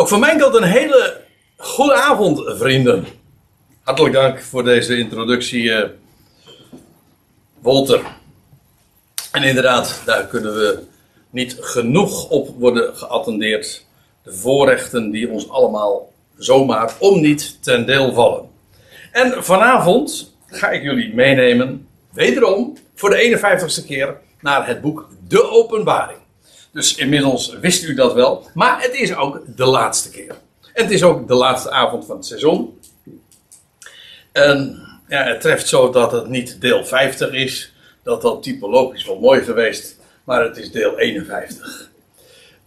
Ook van mijn kant een hele goede avond, vrienden. Hartelijk dank voor deze introductie, uh, Wolter. En inderdaad, daar kunnen we niet genoeg op worden geattendeerd. De voorrechten die ons allemaal zomaar om niet ten deel vallen. En vanavond ga ik jullie meenemen, wederom, voor de 51ste keer, naar het boek De Openbaring. Dus inmiddels wist u dat wel. Maar het is ook de laatste keer. Het is ook de laatste avond van het seizoen. En ja, het treft zo dat het niet deel 50 is. Dat dat typologisch wel mooi geweest. Maar het is deel 51.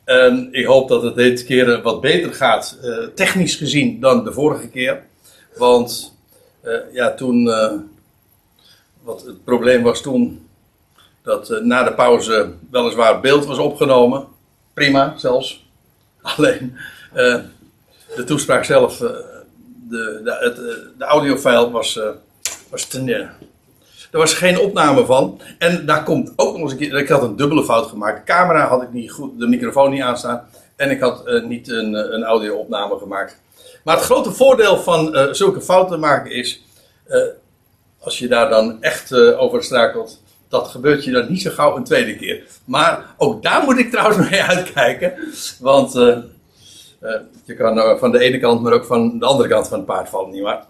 En ik hoop dat het dit keer wat beter gaat, eh, technisch gezien, dan de vorige keer. Want uh, ja, toen. Wat het probleem was toen dat uh, na de pauze weliswaar beeld was opgenomen. Prima zelfs. Alleen uh, de toespraak zelf, uh, de, de, de audiofile was, was ten, er was geen opname van. En daar komt ook nog eens een keer. Ik had een dubbele fout gemaakt. De camera had ik niet goed, de microfoon niet aanstaan. En ik had niet een, een audio-opname gemaakt. Maar het grote voordeel van zulke fouten maken is. als je daar dan echt over strakelt dat gebeurt je dan niet zo gauw een tweede keer. Maar ook daar moet ik trouwens mee uitkijken. Want uh, uh, je kan van de ene kant, maar ook van de andere kant van het paard vallen, nietwaar?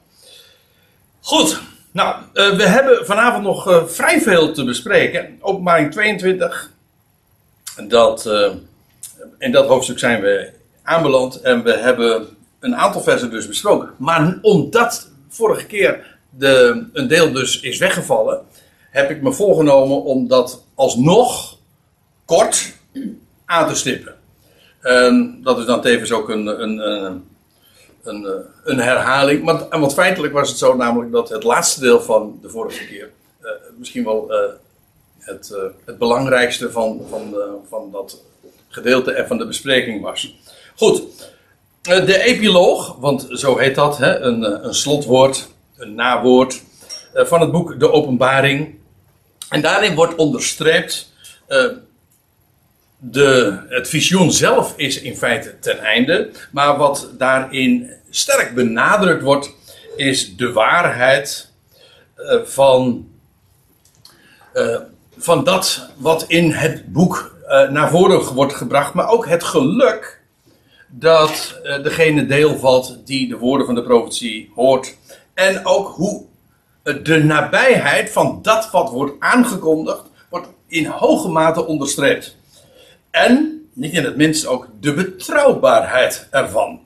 Goed, nou, we hebben vanavond nog vrij veel te bespreken. Openbaring 22. Dat, in dat hoofdstuk zijn we aanbeland en we hebben een aantal versen dus besproken. Maar omdat vorige keer de, een deel dus is weggevallen heb ik me voorgenomen om dat alsnog kort aan te stippen. En dat is dan tevens ook een, een, een, een, een herhaling. Maar, want feitelijk was het zo namelijk dat het laatste deel van de vorige keer uh, misschien wel het, het belangrijkste van, van, van dat gedeelte en van de bespreking was. Goed, de epiloog, want zo heet dat, hè, een, een slotwoord, een nawoord van het boek De Openbaring. En daarin wordt onderstreept. Uh, de, het visioen zelf is in feite ten einde. Maar wat daarin sterk benadrukt wordt. Is de waarheid uh, van. Uh, van dat wat in het boek naar voren wordt gebracht. Maar ook het geluk. Dat degene deel valt die de woorden van de profetie hoort. En ook hoe de nabijheid van dat wat wordt aangekondigd, wordt in hoge mate onderstreept. En, niet in het minst ook, de betrouwbaarheid ervan.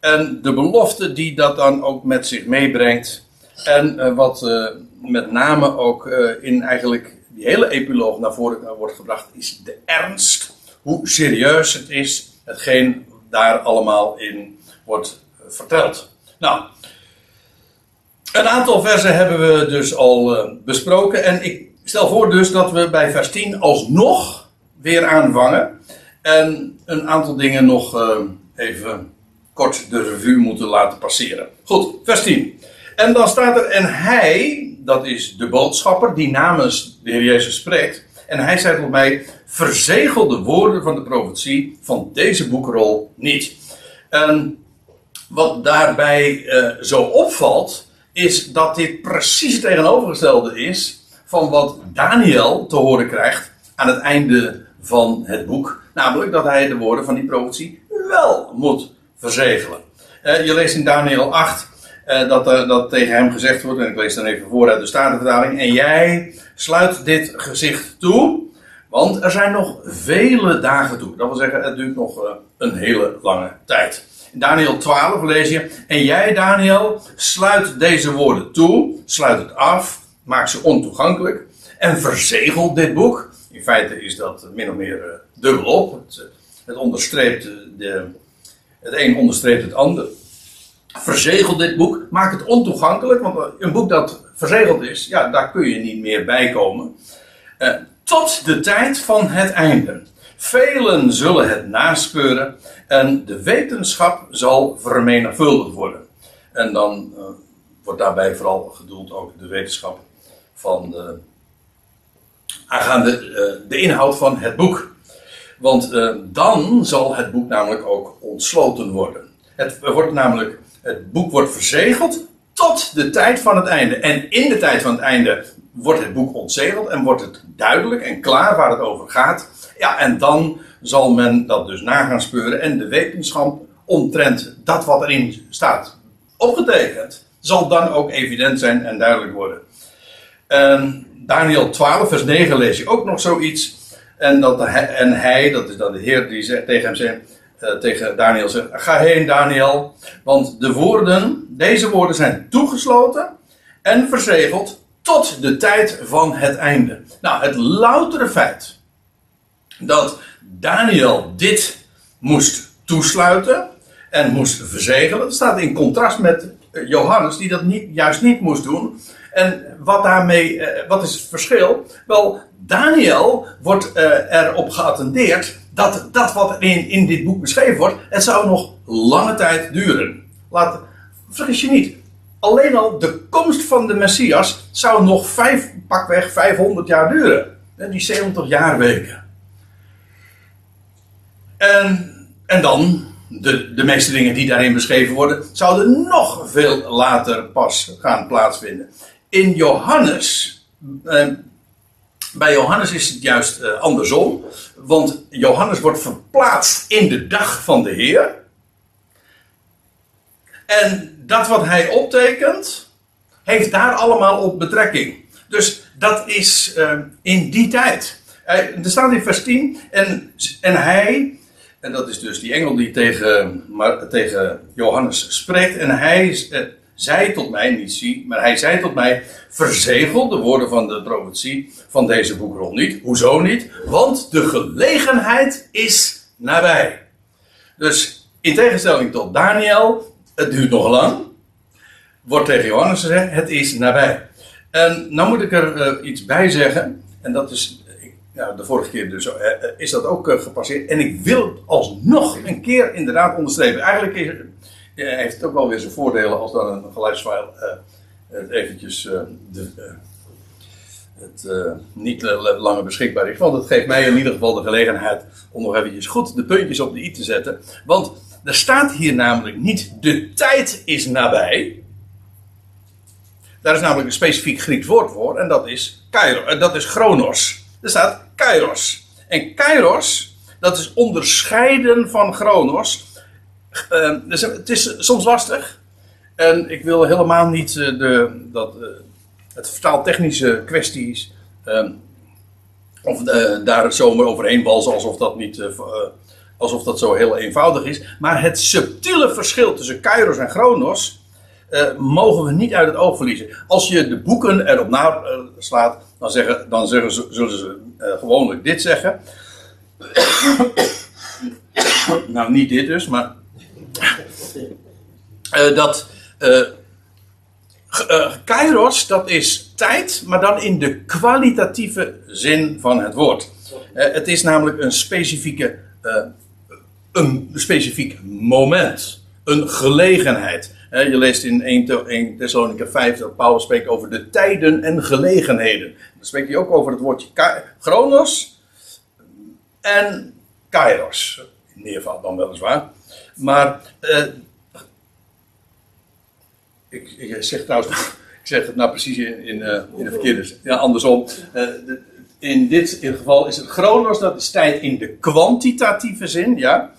En de belofte die dat dan ook met zich meebrengt. En uh, wat uh, met name ook in eigenlijk die hele epiloog naar voren wordt gebracht, is de ernst. Hoe serieus het is, hetgeen daar allemaal in wordt verteld. Nou, een aantal versen hebben we dus al uh, besproken. En ik stel voor dus dat we bij vers 10 alsnog weer aanvangen. En een aantal dingen nog uh, even kort de revue moeten laten passeren. Goed, vers 10. En dan staat er, en hij, dat is de boodschapper die namens de Heer Jezus spreekt. En hij zei tot mij, verzegel de woorden van de profetie van deze boekrol niet. En wat daarbij uh, zo opvalt, is dat dit precies tegenovergestelde is van wat Daniel te horen krijgt aan het einde van het boek. Namelijk dat hij de woorden van die profetie wel moet verzegelen. Uh, je leest in Daniel 8 uh, dat, dat tegen hem gezegd wordt, en ik lees dan even voor uit de Statenvertaling. En jij sluit dit gezicht toe, want er zijn nog vele dagen toe. Dat wil zeggen, het duurt nog een hele lange tijd. Daniel 12 lees je. En jij, Daniel, sluit deze woorden toe, sluit het af, maak ze ontoegankelijk en verzegel dit boek. In feite is dat min of meer uh, dubbelop. Het, uh, het onderstreept de, het een onderstreept het ander. Verzegel dit boek, maak het ontoegankelijk, want een boek dat verzegeld is, ja, daar kun je niet meer bij komen. Tot de tijd van het einde. Velen zullen het naspeuren en de wetenschap zal vermenigvuldigd worden. En dan uh, wordt daarbij vooral gedoeld ook de wetenschap van de, aangaande uh, de inhoud van het boek. Want eh, dan zal het boek namelijk ook ontsloten worden. Het wordt namelijk, het boek wordt verzegeld tot de tijd van het einde. En in de tijd van het einde wordt het boek ontzegeld en wordt het duidelijk en klaar waar het over gaat. Ja, en dan zal men dat dus na gaan speuren en de wetenschap omtrent dat wat erin staat opgetekend, zal dan ook evident zijn en duidelijk worden. En Daniel 12, vers 9 lees je ook nog zoiets. En, dat hij, en hij, dat is dan de Heer die zegt, tegen hem zegt, uh, tegen Daniel zegt, ga heen Daniel, want de woorden, deze woorden zijn toegesloten en verzegeld tot de tijd van het einde. Nou, het loutere feit dat Daniel dit moest toesluiten en moest verzegelen, dat staat in contrast met eh, Johannes, die dat niet, juist niet moest doen. En wat daarmee, eh, wat is het verschil? Wel, Daniel wordt uh, erop geattendeerd dat dat wat in, in dit boek beschreven wordt, het zou nog lange tijd duren. Laat, vergis je niet. Alleen al de komst van de Messias zou nog pakweg 500 jaar duren. Die 70 jaarweken. En, en dan, de, de meeste dingen die daarin beschreven worden, zouden nog veel later pas gaan plaatsvinden. In Johannes, eh, bij Johannes is het juist eh, andersom. Want Johannes wordt verplaatst in de dag van de Heer. En dat wat hij optekent, heeft daar allemaal op betrekking. Dus dat is uh, in die tijd. Uh, er staat in vers 10. En, en hij, en dat is dus die engel die tegen, maar, tegen Johannes spreekt. En hij uh, zei tot mij, niet zie, maar hij zei tot mij: Verzegel de woorden van de profetie van deze boekrol niet. Hoezo niet? Want de gelegenheid is nabij. Dus in tegenstelling tot Daniel, het duurt nog lang. Wordt tegen Johannes gezegd: Het is nabij. En nou moet ik er uh, iets bij zeggen. En dat is. Nou, de vorige keer dus, uh, is dat ook uh, gepasseerd. En ik wil alsnog een keer inderdaad onderstrepen. Eigenlijk heeft het ook wel weer zijn voordelen als dan een geluidsfile het eventjes de, het niet langer beschikbaar is. Want het geeft mij in ieder geval de gelegenheid om nog eventjes goed de puntjes op de i te zetten. Want er staat hier namelijk niet de tijd is nabij. Daar is namelijk een specifiek Grieks woord voor en dat is, kairos, dat is chronos. Er staat kairos. En kairos, dat is onderscheiden van chronos. Uh, dus het is soms lastig. En ik wil helemaal niet uh, de, dat, uh, het vertaaltechnische kwesties. Uh, of daar zomaar overheen alsof dat niet. alsof dat zo heel eenvoudig is. Maar het subtiele verschil tussen Kairos en Chronos. Mogen we niet uit het oog verliezen. Als je de boeken erop naslaat, dan, zeggen, dan zeggen ze, zullen ze gewoonlijk dit zeggen. nou, niet dit dus, maar. dat kairos, dat is tijd, maar dan in de kwalitatieve zin van het woord. Het is namelijk een specifieke, een specifiek moment, een gelegenheid. Je leest in 1 Thessalonica 5 dat Paulus spreekt over de tijden en gelegenheden. Dan spreekt hij ook over het woordje chronos en kairos. In neerval dan weliswaar. Maar ik, ik, zeg trouwens, ik zeg het nou precies in, in, in de verkeerde, ja andersom. De, in dit in geval is het chronos, dat is tijd in de kwantitatieve zin, ja.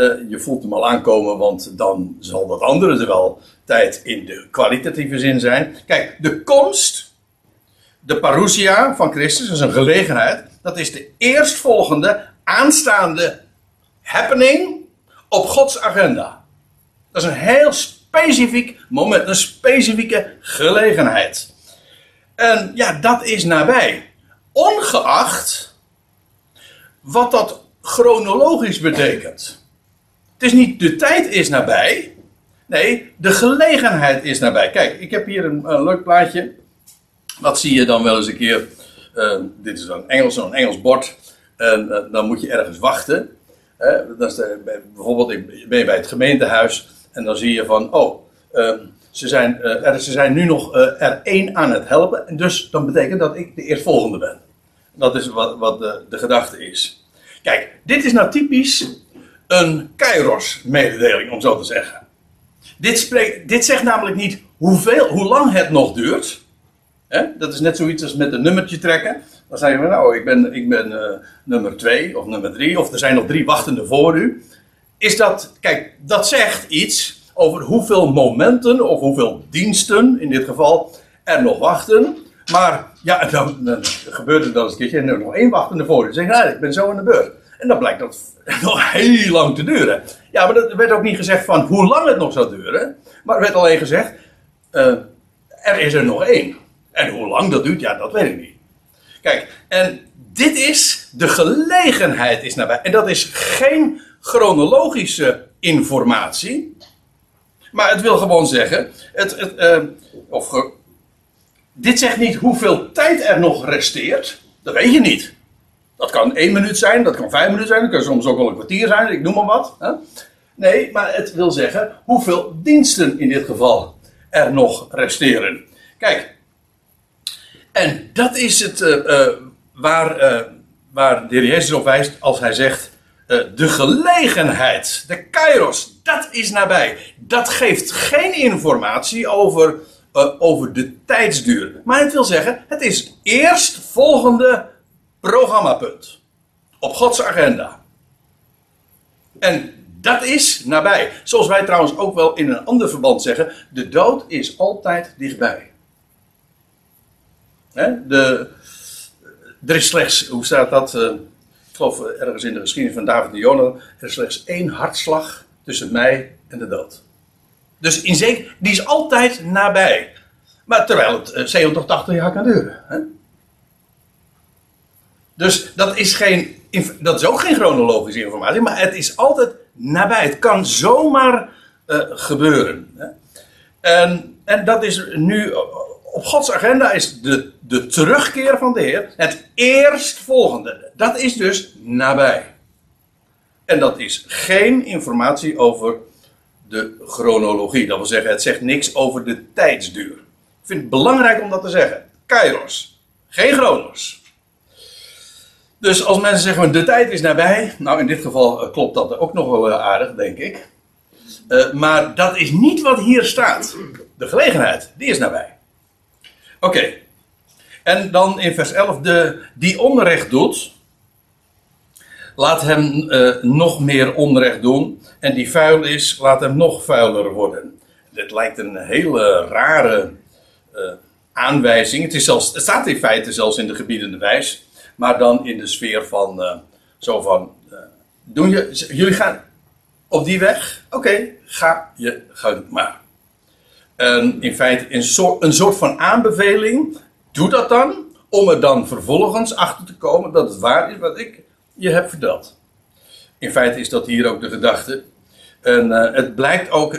Uh, je voelt hem al aankomen, want dan zal dat andere er wel tijd in de kwalitatieve zin zijn. Kijk, de komst, de parousia van Christus, is een gelegenheid. Dat is de eerstvolgende aanstaande happening op Gods agenda. Dat is een heel specifiek moment, een specifieke gelegenheid. En ja, dat is nabij. Ongeacht wat dat chronologisch betekent. Het is niet de tijd is nabij. Nee, de gelegenheid is nabij. Kijk, ik heb hier een, een leuk plaatje. Dat zie je dan wel eens een keer. Uh, dit is een Engels, zo'n Engels bord. En uh, dan moet je ergens wachten. Uh, dat is de, bijvoorbeeld, ben je bij het gemeentehuis. En dan zie je van, oh, uh, ze, zijn, er, ze zijn nu nog er één aan het helpen. En dus dan betekent dat ik de eerstvolgende ben. Dat is wat, wat de gedachte is. Kijk, dit is nou typisch een Kairos-mededeling, om zo te zeggen. Dit, spreekt, dit zegt namelijk niet hoeveel, hoe lang het nog duurt. Dat is net zoiets als met een nummertje trekken. Dan zeggen we, nou, ik ben, ik ben uh, nummer 2 of nummer 3, of er zijn nog drie wachtende voor u. Is dat, kijk, dat zegt iets over hoeveel momenten of hoeveel diensten, in dit geval, er nog wachten. Maar ja, dan, gebeurt het dan eens een keertje en er nog één wachtende voor u. Dan zeg je, nou, ik ben zo aan de beurt. En dan blijkt dat nog heel lang te duren. Ja, maar er werd ook niet gezegd van hoe lang het nog zou duren. Maar er werd alleen gezegd, uh, er is er nog één. En hoe lang dat duurt, ja, dat weet ik niet. Kijk, en dit is, de gelegenheid is nabij. En dat is geen chronologische informatie. Maar het wil gewoon zeggen, het, het, uh, of, dit zegt niet hoeveel tijd er nog resteert. Dat weet je niet. Dat kan één minuut zijn, dat kan vijf minuten zijn, dat kan soms ook wel een kwartier zijn, ik noem maar wat. Hè? Nee, maar het wil zeggen hoeveel diensten in dit geval er nog resteren. Kijk, en dat is het uh, uh, waar, uh, waar de heer Jezus op wijst als hij zegt: de gelegenheid, de kairos, dat is nabij. Dat geeft geen informatie over, over de tijdsduur. Maar het wil zeggen: het is eerst volgende programmapunt op Gods agenda. En dat is nabij. Zoals wij trouwens ook wel in een ander verband zeggen: de dood is altijd dichtbij. De, er is slechts, hoe staat dat? Uh, ik geloof ergens in de geschiedenis van David de Jonah. Er is slechts één hartslag tussen mij en de dood. Dus in zeker, die is altijd nabij. Maar terwijl het 70, eh, 80 jaar kan duren. Hè? Dus dat is, geen, dat is ook geen chronologische informatie, maar het is altijd nabij. Het kan zomaar uh, gebeuren. Hè? En, en dat is nu op Gods agenda is de, de terugkeer van de Heer het eerstvolgende. Dat is dus nabij. En dat is geen informatie over de chronologie. Dat wil zeggen, het zegt niks over de tijdsduur. Ik vind het belangrijk om dat te zeggen. Kairos, geen chronos. Dus als mensen zeggen, de tijd is nabij. Nou, in dit geval eh, klopt dat ook nog wel aardig, denk ik. Uh, maar dat is niet wat hier staat. De gelegenheid, die is nabij. Oké. En dan in vers 11, de, die onrecht doet, laat hem nog meer onrecht doen. En die vuil is, laat hem nog vuiler worden. Dit lijkt een hele rare aanwijzing. Het, is zelfs, het staat in feite zelfs in de gebiedende wijs. Maar dan in de sfeer van, uh, zo van, doen je, jullie gaan op die weg? Oké, ga je gang maar in feite een soort, een soort van aanbeveling. Doe dat dan, om er dan vervolgens achter te komen dat het waar is wat ik je heb verteld. In feite is dat hier ook de gedachte. En uh, het blijkt ook,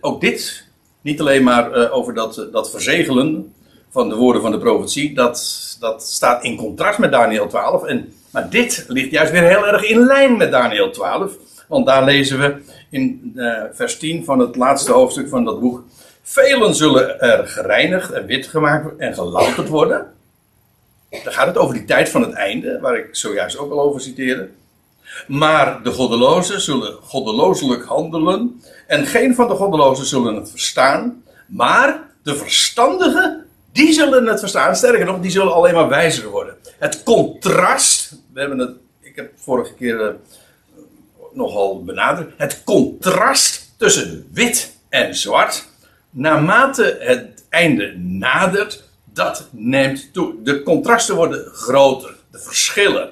ook dit, niet alleen maar over dat, dat verzegelen van de woorden van de profetie, dat, dat staat in contrast met Daniel 12. En, maar dit ligt juist weer heel erg in lijn met Daniel 12. Want daar lezen we in vers 10 van het laatste hoofdstuk van dat boek. Velen zullen er gereinigd en wit gemaakt en gelouterd worden. Dan gaat het over die tijd van het einde, waar ik zojuist ook al over citeerde. Maar de goddelozen zullen goddelozelijk handelen. En geen van de goddelozen zullen het verstaan. Maar de verstandigen, die zullen het verstaan. Sterker nog, die zullen alleen maar wijzer worden. Het contrast, we hebben het, ik heb vorige keer uh, nogal benadrukt. Het contrast tussen wit en zwart naarmate het einde nadert, dat neemt toe. De contrasten worden groter, de verschillen.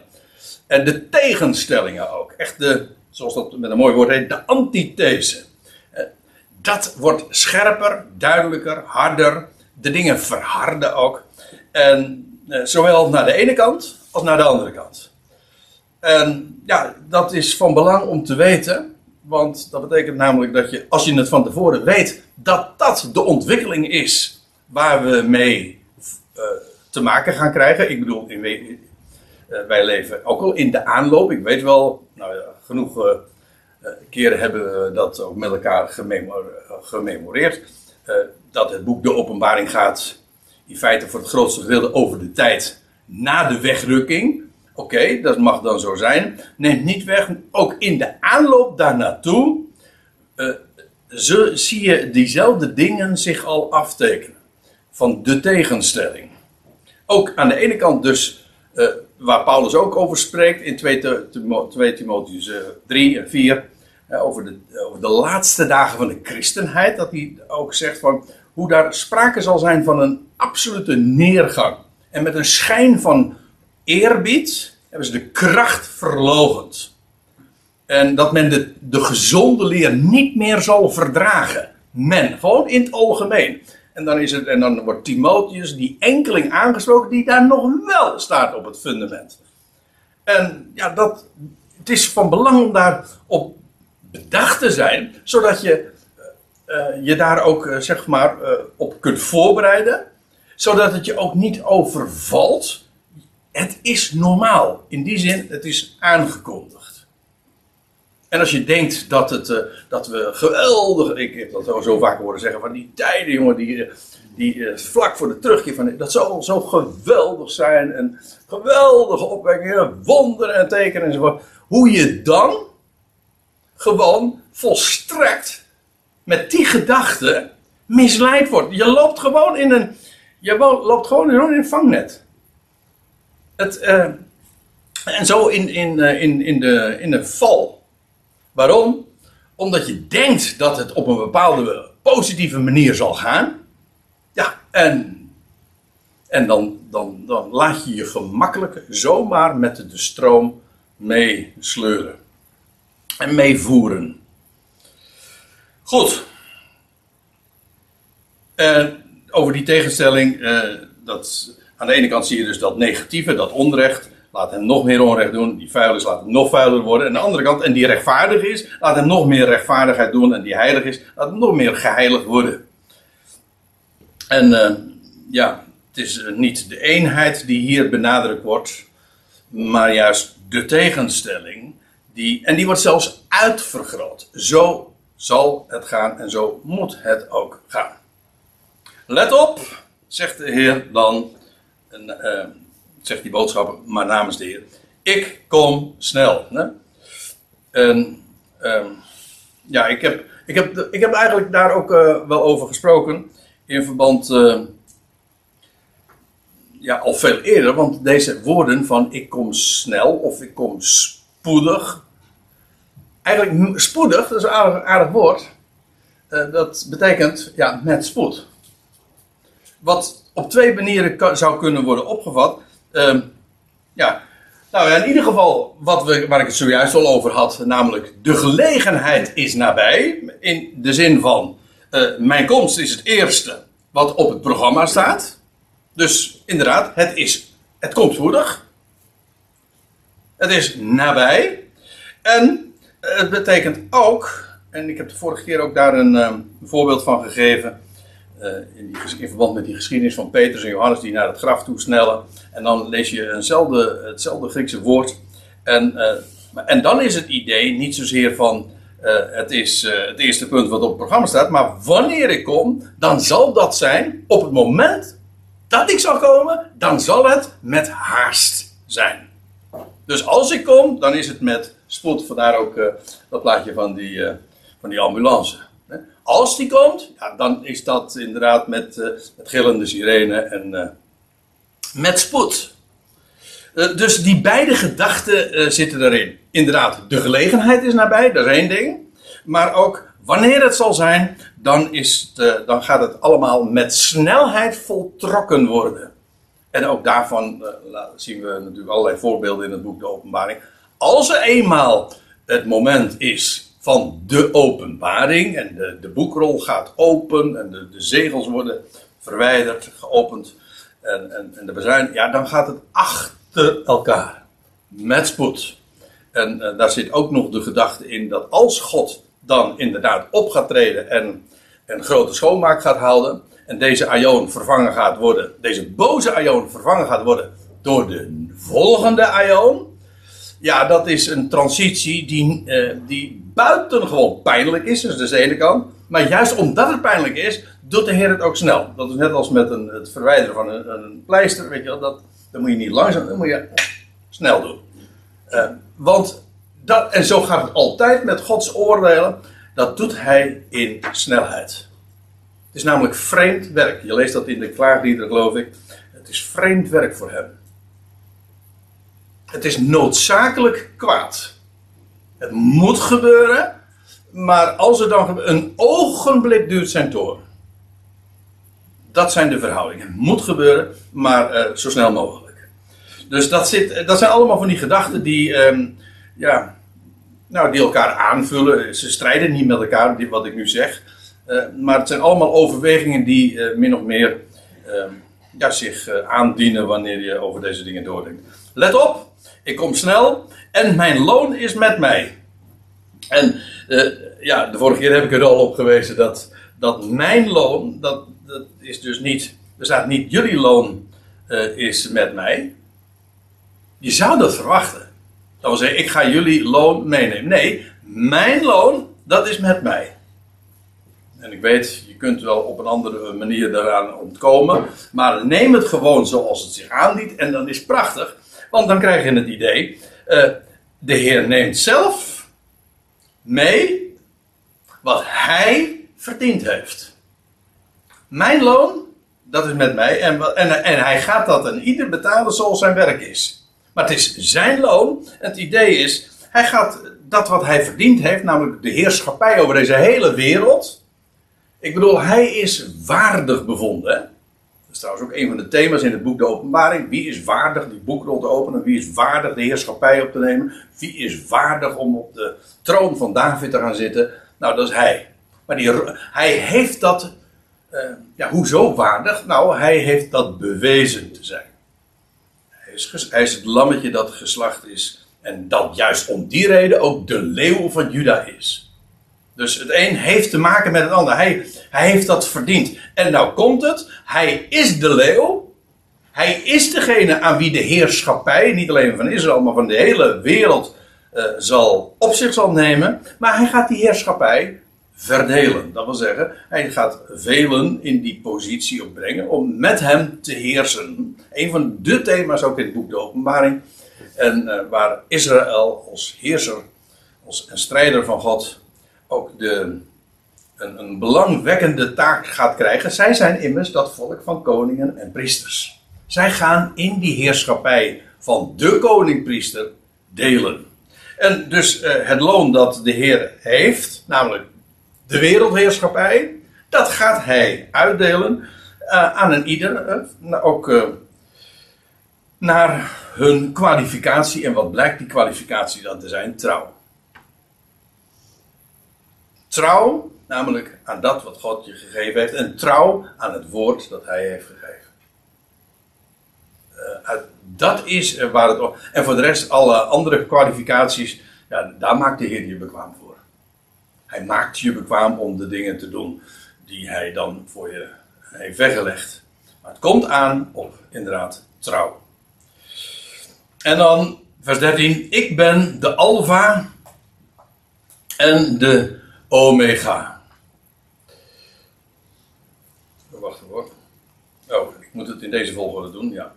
En de tegenstellingen ook. Echt de, zoals dat met een mooi woord heet, de antithese. Eh, dat wordt scherper, duidelijker, harder. De dingen verharden ook. En eh, zowel naar de ene kant als naar de andere kant. En ja, dat is van belang om te weten. Want dat betekent namelijk dat je, als je het van tevoren weet, dat dat de ontwikkeling is waar we mee uh, te maken gaan krijgen. Ik bedoel, in, uh, wij leven ook al in de aanloop. Ik weet wel, nou genoeg keren hebben we dat ook met elkaar gememor gememoreerd. Dat het boek De Openbaring gaat in feite voor het grootste gedeelte over de tijd na de wegrukking Oké, dat mag dan zo zijn. Neemt niet weg, ook in de aanloop daar naartoe uh, zie je diezelfde dingen zich al aftekenen. Van de tegenstelling. Ook aan de ene kant dus, uh, waar Paulus ook over spreekt in 2, 2 Timotheus 3 en 4. Uh, over, de, over de laatste dagen van de christenheid. Dat hij ook zegt van hoe daar sprake zal zijn van een absolute neergang. En met een schijn van eerbied hebben ze de kracht verlogend. En dat men de, de gezonde leer niet meer zal verdragen. Men, gewoon in het algemeen. En dan, is het, en dan wordt Timotheus, die enkeling aangesproken, die daar nog wel staat op het fundament. En ja, dat, het is van belang om daar op bedacht te zijn, zodat je je daar ook, uh, zeg maar, uh, op kunt voorbereiden. Zodat het je ook niet overvalt. Het is normaal. In die zin, het is aangekondigd. En als je denkt dat, het, dat we geweldig. Ik heb dat zo vaak horen zeggen van die tijden, jongen, die, die vlak voor de terugkeer van. Dat zal zo geweldig zijn. En geweldige opwekkingen, wonderen en tekenen enzovoort. Hoe je dan gewoon volstrekt met die gedachte misleid wordt. Je loopt gewoon in een, je loopt gewoon in een vangnet. Het, uh, en zo in, in, uh, in, in, de, in de val. Waarom? Omdat je denkt dat het op een bepaalde positieve manier zal gaan. Ja, en, en dan, dan, dan laat je je gemakkelijk zomaar met de stroom meesleuren. En meevoeren. Goed. Uh, over die tegenstelling, uh, dat, aan de ene kant zie je dus dat negatieve, dat onrecht, laat hem nog meer onrecht doen. Die vuil is, laat hem nog vuiler worden. En aan de andere kant, en die rechtvaardig is, laat hem nog meer rechtvaardigheid doen. En die heilig is, laat hem nog meer geheiligd worden. En uh, ja, het is niet de eenheid die hier benadrukt wordt, maar juist de tegenstelling. Die, en die wordt zelfs uitvergroot. Zo zal het gaan en zo moet het ook gaan. Let op, zegt de Heer dan, uh, zegt die boodschapper, maar namens de Heer. Ik kom snel. En, uh, ja, ik heb, ik, heb, ik heb eigenlijk daar ook uh, wel over gesproken. In verband, eh, ja, al veel eerder. Want deze woorden van ik kom snel of ik kom spoedig eigenlijk spoedig, dat is een aardig, aardig woord. Uh, dat betekent ja, met spoed. Wat op twee manieren zou kunnen worden opgevat. Uh, ja, nou ja, in ieder geval wat we, waar ik het zojuist al over had, namelijk de gelegenheid is nabij. In de zin van, uh, mijn komst is het eerste wat op het programma staat. Dus inderdaad, het, is, het komt spoedig. Het is nabij. En het betekent ook, en ik heb de vorige keer ook daar een, um, voorbeeld van gegeven. Uh, in, die, verband met die geschiedenis van Petrus en Johannes die naar het graf toe snellen. En dan lees je eenzelfde, hetzelfde Griekse woord. En, uh, en dan is het idee niet zozeer van uh, het is het eerste punt wat op het programma staat. Maar wanneer ik kom, dan zal dat zijn op het moment dat ik zal komen, dan zal het met haast zijn. Dus als ik kom, dan is het met spoed. Vandaar ook uh, dat plaatje van die, uh, van die ambulance. Als die komt, ja, dan is dat inderdaad met, uh, met gillende sirene en met spoed. dus die beide gedachten zitten erin. Inderdaad, de gelegenheid is nabij, dat is één ding. Maar ook wanneer het zal zijn, dan, is het, dan gaat het allemaal met snelheid voltrokken worden. En ook daarvan zien we natuurlijk allerlei voorbeelden in het boek De Openbaring. Als er eenmaal het moment is van de openbaring en de, de boekrol gaat open en de, de zegels worden verwijderd, geopend en, en, en de bezuin, ja, dan gaat het achter elkaar met spoed. En, en daar zit ook nog de gedachte in dat als God dan inderdaad op gaat treden en een grote schoonmaak gaat houden en deze aion vervangen gaat worden, deze boze aion vervangen gaat worden door de volgende aion, ja, dat is een transitie die, uh, die buitengewoon pijnlijk is. Dus dat is de ene kant. Maar juist omdat het pijnlijk is, doet de Heer het ook snel. Dat is net als met een, het verwijderen van een, een pleister. Weet je dat, dan moet je niet langzaam, dan moet je snel doen. Uh, want dat, en zo gaat het altijd met Gods oordelen. Dat doet hij in snelheid. Het is namelijk vreemd werk. Je leest dat in de klaagliederen, geloof ik. Het is vreemd werk voor hem. Het is noodzakelijk kwaad. Het moet gebeuren, maar als er dan een ogenblik duurt zijn toren. Dat zijn de verhoudingen. Het moet gebeuren, maar uh, zo snel mogelijk. Dus dat, zit, dat zijn allemaal van die gedachten die, um, ja, nou, die elkaar aanvullen. Ze strijden niet met elkaar, wat ik nu zeg. Uh, maar het zijn allemaal overwegingen die uh, min of meer ehm, ja, zich aandienen wanneer je over deze dingen doordenkt. Let op, ik kom snel en mijn loon is met mij. En ja, de vorige keer heb ik er al op gewezen dat, dat mijn loon, dat, dat is dus niet, er staat niet jullie loon uh, is met mij. Je zou dat verwachten. Dat wil zeggen, ik ga jullie loon meenemen. Nee, mijn loon, dat is met mij. En ik weet, je kunt wel op een andere manier daaraan ontkomen. Maar neem het gewoon zoals het zich aandient. En dan is prachtig. Want dan krijg je het idee. Uh, de Heer neemt zelf mee wat hij verdiend heeft. Mijn loon, dat is met mij. En, en, en hij gaat dat aan ieder betalen zoals zijn werk is. Maar het is zijn loon. Het idee is, hij gaat dat wat hij verdiend heeft, namelijk de heerschappij over deze hele wereld. Ik bedoel, hij is waardig bevonden. Dat is trouwens ook een van de thema's in het boek De Openbaring. Wie is waardig die boekrol te openen? Wie is waardig de heerschappij op te nemen? Wie is waardig om op de troon van David te gaan zitten? Nou, dat is hij. Maar die, hij heeft dat uh, ja, hoezo waardig? Nou, hij heeft dat bewezen te zijn. Hij is, hij is het lammetje dat geslacht is. En dat juist om die reden ook de leeuw van Juda is. Dus het een heeft te maken met het ander. Hij, hij heeft dat verdiend. En nou komt het. Hij is de leeuw. Hij is degene aan wie de heerschappij, niet alleen van Israël, maar van de hele wereld, uh, zal op zich zal nemen. Maar hij gaat die heerschappij verdelen. Dat wil zeggen, hij gaat velen in die positie opbrengen om met hem te heersen. Een van de thema's ook in het boek De Openbaring. En uh, waar Israël als heerser, als een strijder van God, ook de, een, een belangwekkende taak gaat krijgen. Zij zijn immers dat volk van koningen en priesters. Zij gaan in die heerschappij van de koningpriester delen. En dus uh, het loon dat de Heer heeft, namelijk de wereldheerschappij, dat gaat hij uitdelen uh, aan een ieder, uh, ook naar hun kwalificatie. En wat blijkt die kwalificatie dan te zijn? Trouw. Trouw, namelijk aan dat wat God je gegeven heeft, en trouw aan het woord dat hij heeft gegeven. dat is waar het. En voor de rest, alle andere kwalificaties, ja, daar maakt de Heer je bekwaam voor. Hij maakt je bekwaam om de dingen te doen die hij dan voor je heeft weggelegd. Maar het komt aan op inderdaad trouw. En dan vers 13. Ik ben de Alpha en de Omega. Wacht hoor. Oh, ik moet het in deze volgorde doen, ja.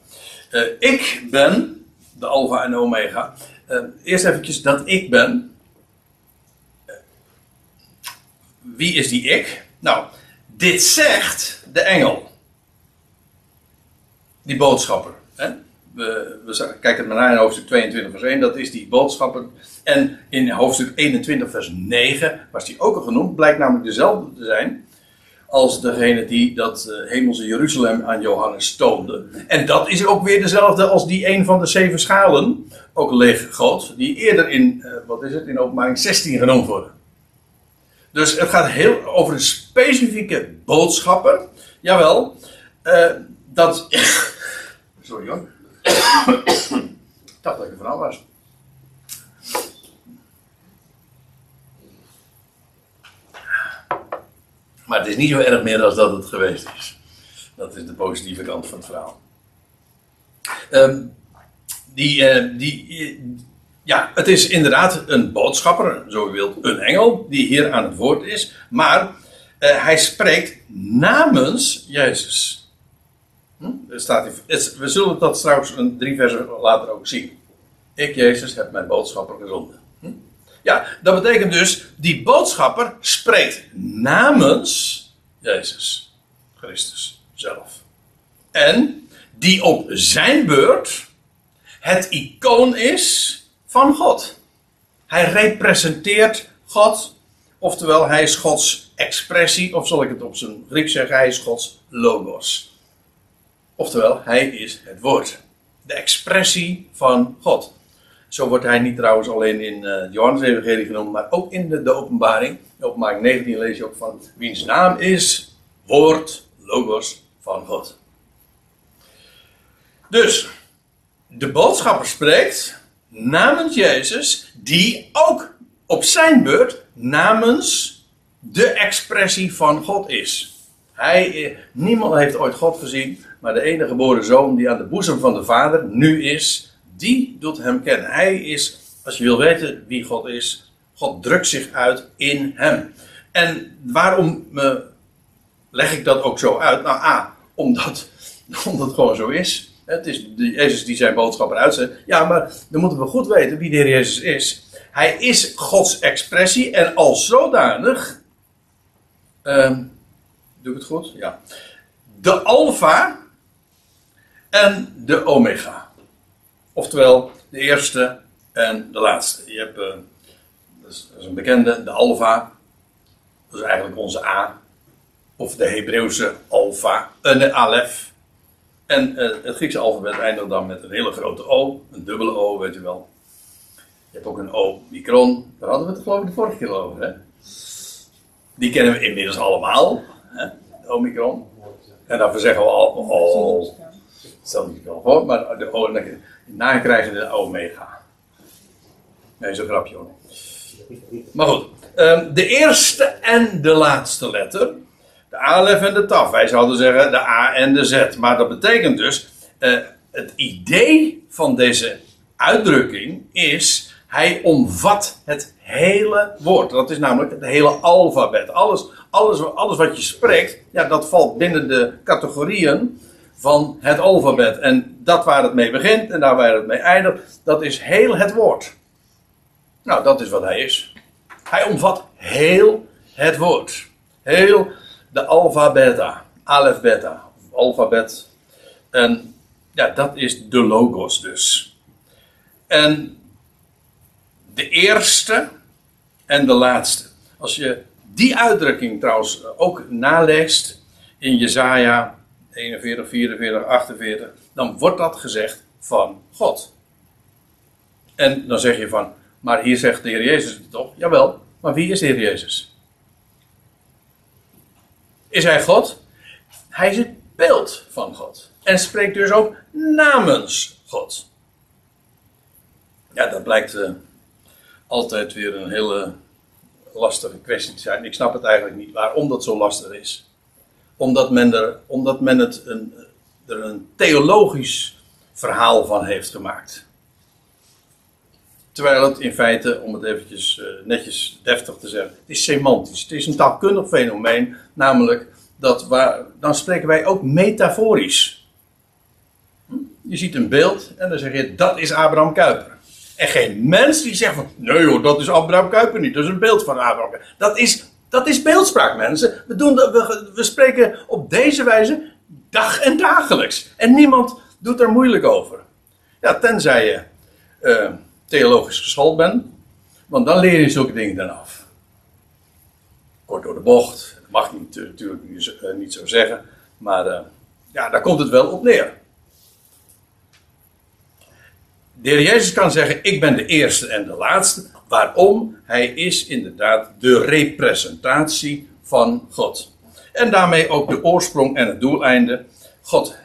Uh, ik ben de Alpha en Omega. Uh, eerst eventjes dat ik ben wie is die ik? Nou, dit zegt de engel. Die boodschapper. Hè? We, we kijken maar naar in hoofdstuk 22 vers 1, dat is die boodschapper. En in hoofdstuk 21 vers 9 was die ook al genoemd, blijkt namelijk dezelfde te zijn als degene die dat uh, hemelse Jeruzalem aan Johannes toonde. En dat is ook weer dezelfde als die een van de zeven schalen, ook leeg God, die eerder in, uh, wat is het, in openbaring 16 genoemd worden. Dus het gaat heel over een specifieke boodschapper. Jawel, uh, dat. Sorry hoor. Ik dacht dat ik er vanaf was. Maar het is niet zo erg meer als dat het geweest is. Dat is de positieve kant van het verhaal. Um, die, uh, die, ja, het is inderdaad een boodschapper, zo u wilt, een engel, die hier aan het woord is. Maar uh, hij spreekt namens Jezus. We zullen dat straks een drie versen later ook zien. Ik, Jezus, heb mijn boodschapper gezonden. Hm? Ja, dat betekent dus, die boodschapper spreekt namens Jezus Christus zelf. En die op zijn beurt het icoon is van God. Hij representeert God, oftewel hij is Gods expressie, of zal ik het op zijn Grieks zeggen, hij is Gods logos. Oftewel, hij is het woord. De expressie van God. Zo wordt hij niet trouwens alleen in uh, Johannes Evangelie genoemd, maar ook in de, de openbaring. In openbaring 19 lees je ook van wiens naam is woord, logos van God. Dus, de boodschapper spreekt namens Jezus, die ook op zijn beurt namens de expressie van God is. Hij, niemand heeft ooit God gezien, maar de enige geboren zoon die aan de boezem van de Vader nu is, die doet hem kennen. Hij is, als je wil weten wie God is, God drukt zich uit in hem. En waarom uh, leg ik dat ook zo uit? Nou, A, omdat, omdat het gewoon zo is. Het is Jezus die zijn boodschapper uitzet. Ja, maar dan moeten we goed weten wie de Heer Jezus is. Hij is Gods expressie en als zodanig. Um, doe ik het goed? Ja. De Alpha en de Omega. Oftewel, de eerste en de laatste. Je hebt, uh, dat, is, een bekende, de Alpha. Dat is eigenlijk onze A. Of de Hebreeuwse Alpha, uh, de Alef. En uh, het Griekse alfabet eindigt dan met een hele grote O, een dubbele O, weet je wel. Je hebt ook een O-micron, daar hadden we het geloof ik de vorige keer over, hè? Die kennen we inmiddels allemaal, hè? de Omicron. En dan zeggen we al, stel niet wel voor, maar de na de Omega. Nee, zo'n grapje hoor. Maar goed, um, de eerste en de laatste letter de alef en de taf. Wij zouden zeggen de A en de Z. Maar dat betekent dus, uh, het idee van deze uitdrukking is, hij omvat het hele woord. Dat is namelijk het hele alfabet. Alles, alles, alles wat je spreekt, ja, dat valt binnen de categorieën van het alfabet. En dat waar het mee begint en daar waar het mee eindigt, dat is heel het woord. Nou, dat is wat hij is. Hij omvat heel het woord. Heel de alpha beta, alfabet. En ja, dat is de logos dus. En de eerste en de laatste. Als je die uitdrukking trouwens ook naleest in Jesaja 41, 44, 48, dan wordt dat gezegd van God. En dan zeg je van, maar hier zegt de Heer Jezus het toch? Jawel, maar wie is de Heer Jezus? Is hij God? Hij is het beeld van God. En spreekt dus ook namens God. Ja, dat blijkt uh, altijd weer een hele lastige kwestie te zijn. Ik snap het eigenlijk niet waarom dat zo lastig is. Omdat men er, omdat men het een, er een theologisch verhaal van heeft gemaakt. Terwijl het in feite, om het eventjes uh, netjes deftig te zeggen, het is semantisch. Het is een taalkundig fenomeen, namelijk dat waar, dan spreken wij ook metaforisch. Hm? Je ziet een beeld en dan zeg je dat is Abraham Kuyper. En geen mens die zegt van nee hoor, dat is Abraham Kuyper niet, dat is een beeld van Abraham. Dat is, dat is beeldspraak mensen. We, doen, we, we spreken op deze wijze dag en dagelijks. En niemand doet er moeilijk over. Ja, tenzij je uh, theologisch geschoold bent. Want dan leer je zulke dingen dan af. Kort door de bocht. Dat mag je natuurlijk eh, niet zo zeggen. Maar uh, ja, daar komt het wel op neer. De heer Jezus kan zeggen: Ik ben de eerste en de laatste. Waarom? Hij is inderdaad de representatie van God. En daarmee ook de oorsprong en het doeleinde. God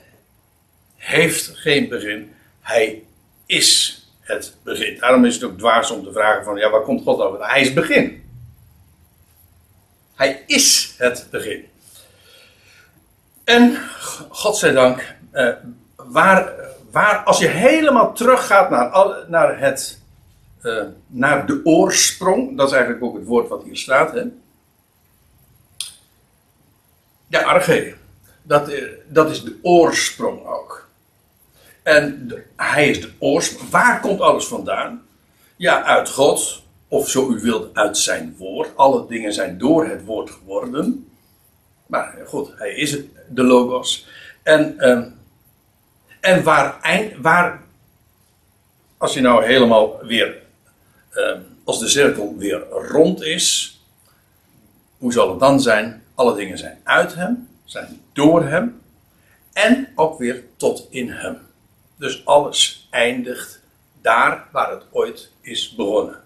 heeft geen begin. Hij is het begin. Daarom is het ook dwaas om te vragen van, ja, waar komt God over? Hij is het begin. Hij is het begin. En, God zij dank, eh, waar, waar, als je helemaal teruggaat naar, naar, het, uh, naar de oorsprong, dat is eigenlijk ook het woord wat hier staat, hè? Ja, arche. Dat, eh, dat is de oorsprong ook. En hij is de oorsprong. Waar komt alles vandaan? Ja, uit God. Of zo u wilt, uit zijn woord. Alle dingen zijn door het woord geworden. Maar goed, hij is het, de logos. En, ehm, en waar, eind, waar, als je nou helemaal weer, ehm, als de cirkel weer rond is, hoe zal het dan zijn? Alle dingen zijn uit hem, zijn door hem en ook weer tot in hem. Dus alles eindigt daar waar het ooit is begonnen.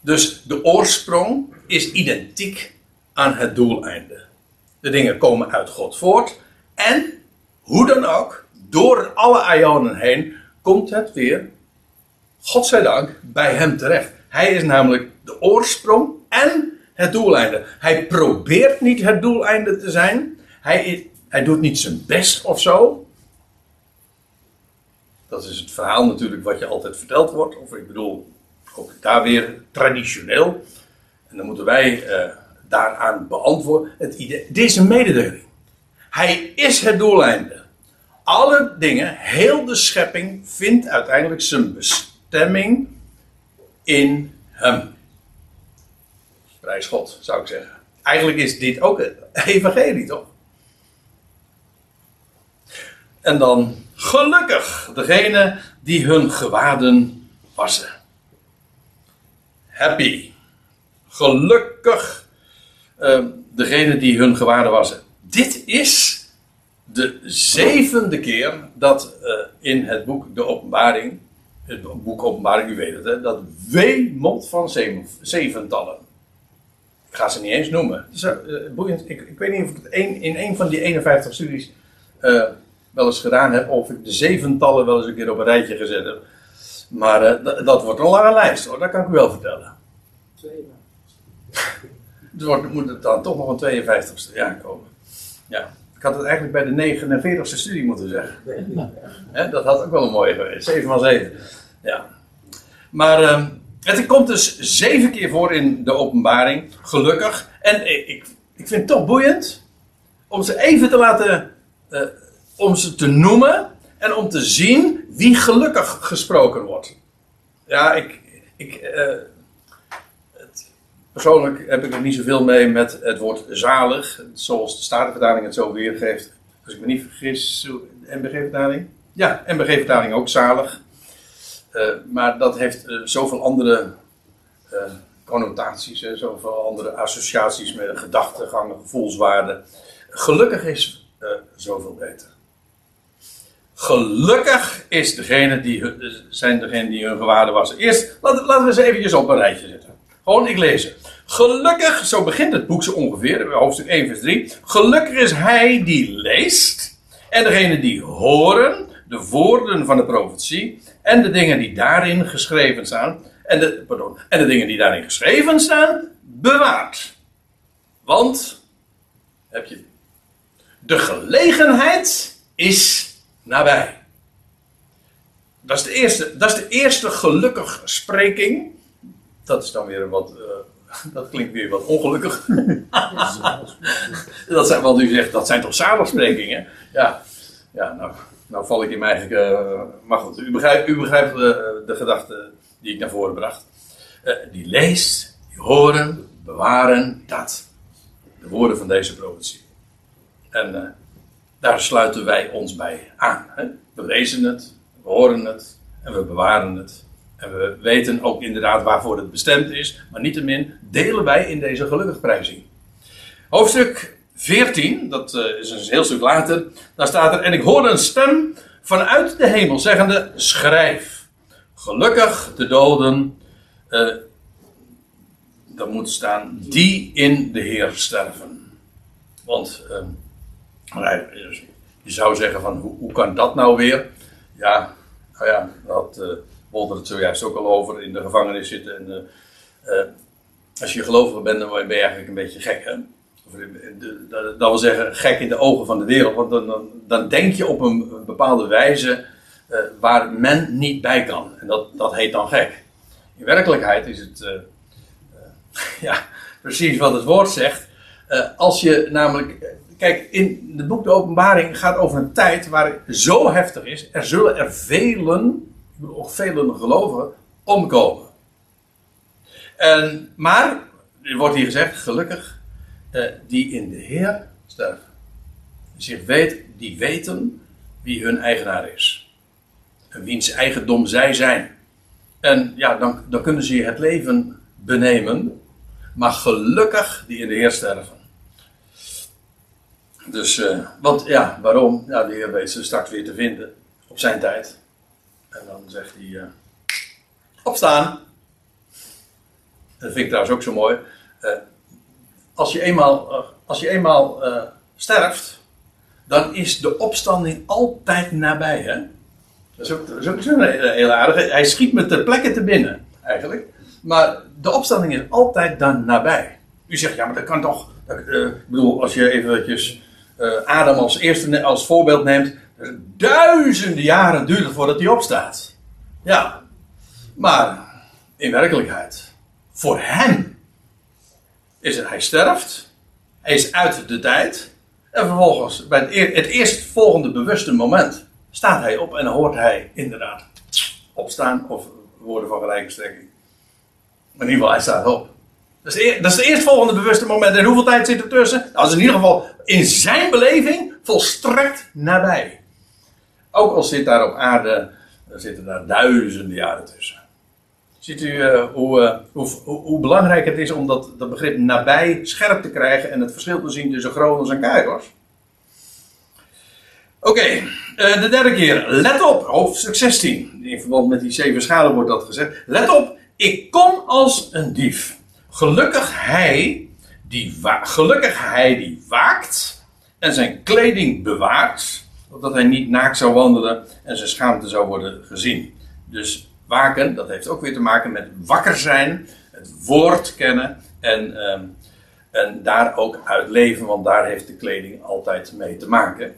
Dus de oorsprong is identiek aan het doeleinde. De dingen komen uit God voort. En hoe dan ook, door alle ionen heen, komt het weer, godzijdank, bij hem terecht. Hij is namelijk de oorsprong en het doeleinde. Hij probeert niet het doeleinde te zijn. Hij, hij doet niet zijn best of zo. Dat is het verhaal natuurlijk wat je altijd verteld wordt. Of ik bedoel, ook daar weer traditioneel. En dan moeten wij eh, daaraan beantwoorden. Het idee, mededeling. Hij is het doeleinde. Alle dingen, heel de schepping vindt uiteindelijk zijn bestemming in hem. Prijs God, zou ik zeggen. Eigenlijk is dit ook het evangelie, toch? En dan gelukkig degene die hun gewaden wassen. Happy. Gelukkig eh, degene die hun gewaden wassen. Dit is de zevende keer dat eh, in het boek De Openbaring, het boek Openbaring, u weet het, hè, dat wemelt van zeven, zeventallen. Ik ga ze niet eens noemen. Is, eh, boeiend. Ik, ik weet niet of ik het een, in een van die 51 studies eh, wel eens gedaan heb, of ik de zeventallen wel eens een keer op een rijtje gezet heb. Maar eh, dat- wordt een lange lijst hoor, dat kan ik u wel vertellen. Dus wordt, moet het dan toch nog een 52ste jaar komen. Ja. Ik had het eigenlijk bij de 49ste studie moeten zeggen. Hè, dat had ook wel een mooie geweest. 7 van 7. Ja. Maar ehm, het komt dus zeven keer voor in de openbaring. Gelukkig. En ik, ik, ik vind het toch boeiend. Om ze even te laten. eh, om ze te noemen. En om te zien wie gelukkig gesproken wordt. Ja, ik. ik eh, persoonlijk heb ik er niet zoveel mee met het woord zalig. Zoals de Statenvertaling het zo weergeeft. Als ik me niet vergis, MBG-vertaling. Ja, MBG-vertaling ook zalig. Eh, maar dat heeft eh, zoveel andere eh, connotaties, zoveel andere associaties met gedachtegangen, gevoelswaarden. Gelukkig is zoveel beter. Gelukkig is degene die, zijn degene die hun gewaarde wassen. Eerst, laten, we eens eventjes op een rijtje zetten. Gewoon, ik lees het. Gelukkig, zo begint het boek zo ongeveer, hoofdstuk 1 vers 3. Gelukkig is hij die leest en degene die horen de woorden van de profetie en de dingen die daarin geschreven staan. En de, pardon, en de dingen die daarin geschreven staan, bewaart. Want, heb je, de gelegenheid is nabij. Dat is de eerste, dat is de eerste gelukkig spreking. Dat is dan weer wat, eh, dat klinkt weer wat ongelukkig. dat zijn, want u zegt, dat zijn toch zaligsprekingen? Ja, ja nou, nou val ik in mijn eigen, eh, maar goed, u begrijpt, u begrijpt eh, de gedachte die ik naar voren bracht. Eh, die leest, die horen, bewaren, dat. De woorden van deze profetie. En daar sluiten wij ons bij aan. Hè? We lezen het, we horen het en we bewaren het. En we weten ook inderdaad waarvoor het bestemd is, maar niettemin delen wij in deze gelukigprijzing. Hoofdstuk 14, dat eh, is een heel stuk later, daar staat er: En ik hoorde een stem vanuit de hemel zeggende: Schrijf, gelukkig de doden, eh dat moet staan, die in de Heer sterven. Want eh, nou, je zou zeggen: van, hoe, kan dat nou weer? Ja, nou ja, had Wolter het zojuist ook al over in de gevangenis zitten. En, eh, eh, als je gelovige bent, dan ben je eigenlijk een beetje gek. Hè? Eh, Dat wil zeggen, gek in de ogen van de wereld. Want dan, dan, denk je op een bepaalde wijze waar men niet bij kan. En dat, dat heet dan gek. In werkelijkheid is het ja, precies wat het woord zegt. Als je namelijk. kijk, in het boek De Openbaring gaat over een tijd waar het zo heftig is. Er zullen er velen, ook velen gelovigen, omkomen. En, maar, er wordt hier gezegd, gelukkig, eh, die in de Heer sterven. Zich weet, die weten wie hun eigenaar is. En wiens eigendom zij zijn. En ja, dan, dan kunnen ze het leven benemen. Maar gelukkig die in de Heer sterven. Dus, uh, want ja, waarom? Ja, de Heer weet ze straks weer te vinden. Op zijn tijd. En dan zegt hij: uh, Opstaan. Dat vind ik trouwens ook zo mooi. Uh, als je eenmaal, als je eenmaal sterft, dan is de opstanding altijd nabij. Hè? Dat is ook, dat heel aardig. Hij schiet me ter plekke te binnen, eigenlijk. Maar de opstanding is altijd dan nabij. U zegt, ja, maar dat kan toch. Uh, ik bedoel, als je eventjes Adam als, eerste, als voorbeeld neemt. Duizenden jaren duurt het voordat hij opstaat. Ja, maar in werkelijkheid, voor hem is het, hij sterft. Hij is uit de tijd. En vervolgens, bij het, het eerstvolgende bewuste moment, staat hij op en hoort hij inderdaad opstaan. Of woorden van gelijke strekking. In ieder geval, hij staat op. Dat is, dat is het eerstvolgende bewuste moment. En hoeveel tijd zit er tussen? Dat is in ieder geval in zijn beleving volstrekt nabij. Ook al zit daar op aarde, zitten daar duizenden jaren tussen. Ziet u hoe, uh, hoe, hoe, belangrijk het is om dat, dat begrip nabij scherp te krijgen en het verschil te zien tussen Gronels en Kairos? Oké, okay, eh, de derde keer. Let op, hoofdstuk 16. In verband met die zeven schalen wordt dat gezegd. Let op, ik kom als een dief. Gelukkig hij die, gelukkig hij die waakt en zijn kleding bewaart, opdat hij niet naakt zou wandelen en zijn schaamte zou worden gezien. Dus waken, dat heeft ook weer te maken met wakker zijn, het woord kennen en, ehm, en daar ook uit leven, want daar heeft de kleding altijd mee te maken.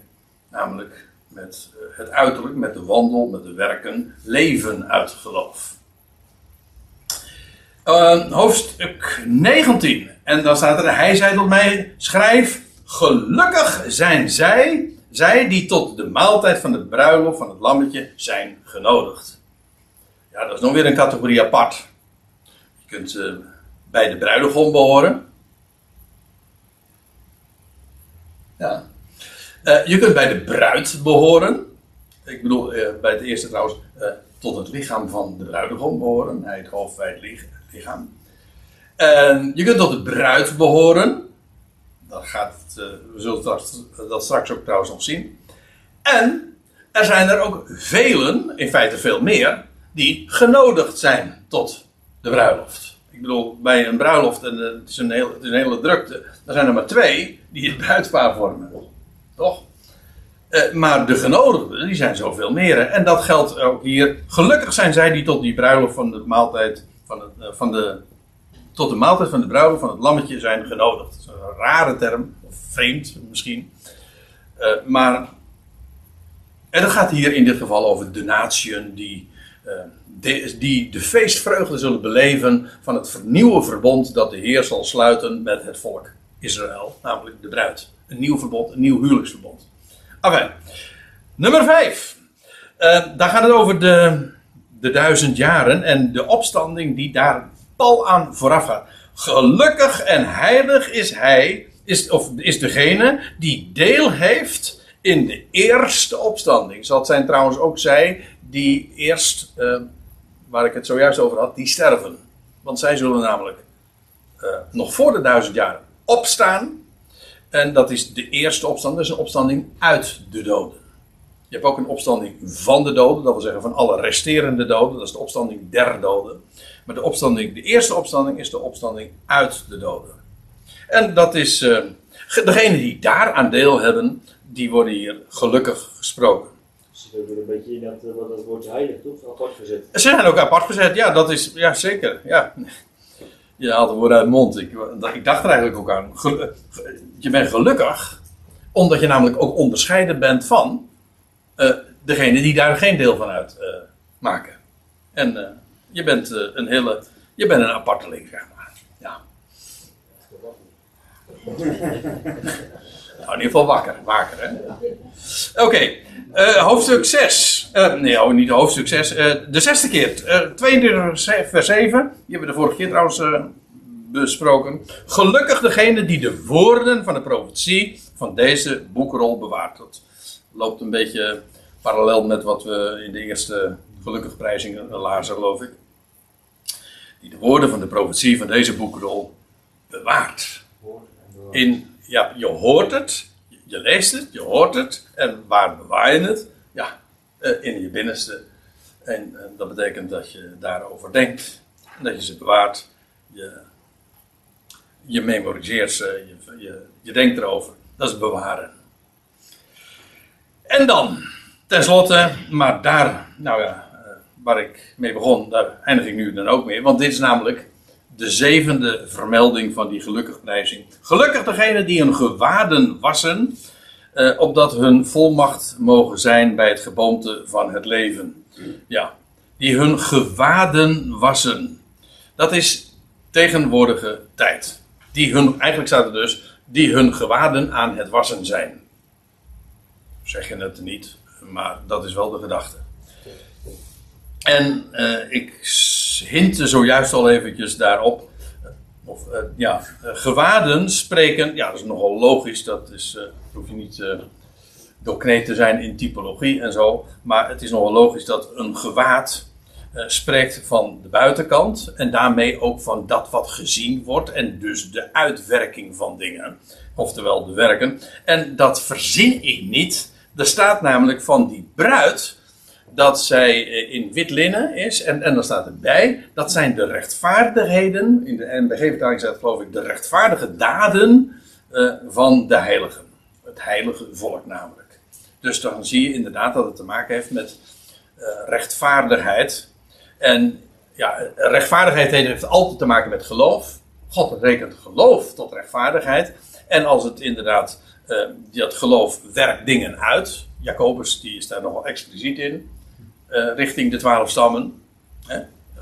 Namelijk met eh, het uiterlijk, met de wandel, met de werken, leven uit geloof. Uh, hoofdstuk 19. En dan staat er: Hij zei tot mij: Schrijf, gelukkig zijn zij, zij die tot de maaltijd van het bruiloft van het lammetje zijn genodigd. Ja, dat is nog weer een categorie apart. Je kunt uh, bij de bruidegom behoren. Ja. Uh, je kunt bij de bruid behoren. Ik bedoel, uh, bij het eerste trouwens, tot het lichaam van de bruidegom behoren. Hij het hoofd, wij het lichaam. Je kunt tot de bruid behoren. Dat gaat, uh, we zullen straks, dat straks ook trouwens nog zien. En er zijn er ook velen, in feite veel meer, die genodigd zijn tot de bruiloft. Ik bedoel, bij een bruiloft, en het is een, heel, het is een hele drukte, er zijn er maar twee die het bruidspaar vormen. Toch? Uh, maar de genodigden, die zijn zoveel meer. En dat geldt ook hier. Gelukkig zijn zij die tot die bruiloft van de maaltijd, van, het, van de tot de maaltijd van de bruiloft van het lammetje zijn genodigd. Een rare term, of vreemd misschien. Uh, maar, en het gaat hier in dit geval over de natieën die, uh, de, die de feestvreugde zullen beleven van het nieuwe verbond dat de Heer zal sluiten met het volk Israël, namelijk de bruid. Een nieuw verbond, een nieuw huwelijksverbond. Oké, nummer 5. Uh, eh, daar gaat het over de, de duizend jaren en de opstanding die daar pal aan vooraf. Gelukkig en heilig is hij, is, of is degene die deel heeft in de eerste opstanding. Zoals zijn trouwens ook zij die eerst, uh, waar ik het zojuist over had, die sterven. Want zij zullen namelijk uh, nog voor de duizend jaar opstaan. En dat is de eerste opstanding, dat is een opstanding uit de doden. Je hebt ook een opstanding van de doden, dat wil zeggen van alle resterende doden. Dat is de opstanding der doden. Maar de opstanding, de eerste opstanding is de opstanding uit de doden. En dat is, uh, degenen die daaraan deel hebben, die worden hier gelukkig gesproken. Ze hebben een beetje in dat, eh, wat dat woordje heilig toch? Apart gezet. Ze zijn ook apart gezet, ja, dat is, ja zeker. Ja. Je haalt de woorden uit de mond. Ik, ik dacht er eigenlijk ook aan. Je bent gelukkig, omdat je namelijk ook onderscheiden bent van uh, degene die daar geen deel van uitmaken. Uh, en je bent uh, een hele. Je bent een aparteling, zeg maar. Ja. Nou, in ieder geval wakker. Waker, hè? Oké, eh, hoofdstuk 6. Eh, nee, oh, niet hoofdstuk 6. eh, de zesde keer. eh 22 vers 7. Die hebben we de vorige keer trouwens eh, besproken. Gelukkig degene die de woorden van de profetie van deze boekrol bewaart. Dat loopt een beetje parallel met wat we in de eerste gelukkig prijzing lazen, geloof ik. Die de woorden van de profetie van deze boekrol bewaart. In, ja, je hoort het, je leest het, je hoort het. En waar bewaar je het? Ja, eh, in je binnenste. En, en dat betekent dat je daarover denkt. En dat je ze bewaart. Je, je memoriseert ze, je, je, je denkt erover. Dat is bewaren. En dan, tenslotte, maar daar, nou ja, eh, waar ik mee begon, daar eindig ik nu dan ook mee. Want dit is namelijk de zevende vermelding van die gelukkigprijzing. Gelukkig degene die hun gewaden wassen, eh, opdat hun volmacht mogen zijn bij het geboomte van het leven. Ja, die hun gewaden wassen. Dat is tegenwoordige tijd. Die hun, eigenlijk staat er dus, die hun gewaden aan het wassen zijn. Zeg je het niet, maar dat is wel de gedachte. En eh, ik hintte zojuist al eventjes daarop. Of eh, ja, gewaden spreken, ja, dat is nogal logisch. Dat is, eh, hoef je niet doorkneed te zijn in typologie en zo. Maar het is nogal logisch dat een gewaad spreekt van de buitenkant. En daarmee ook van dat wat gezien wordt. En dus de uitwerking van dingen. Oftewel de werken. En dat verzin ik niet. Er staat namelijk van die bruid dat zij eh, in wit linnen is. En, en dan staat erbij, dat zijn de rechtvaardigheden, in de NBG-vertaling staat geloof ik, de rechtvaardige daden eh, van de heiligen. Het heilige volk namelijk. Dus dan zie je inderdaad dat het te maken heeft met eh, rechtvaardigheid. En ja, rechtvaardigheid heeft altijd te maken met geloof. God rekent geloof tot rechtvaardigheid. En als het inderdaad, eh, dat geloof werkt dingen uit. Jacobus die is daar nogal expliciet in richting de twaalf stammen.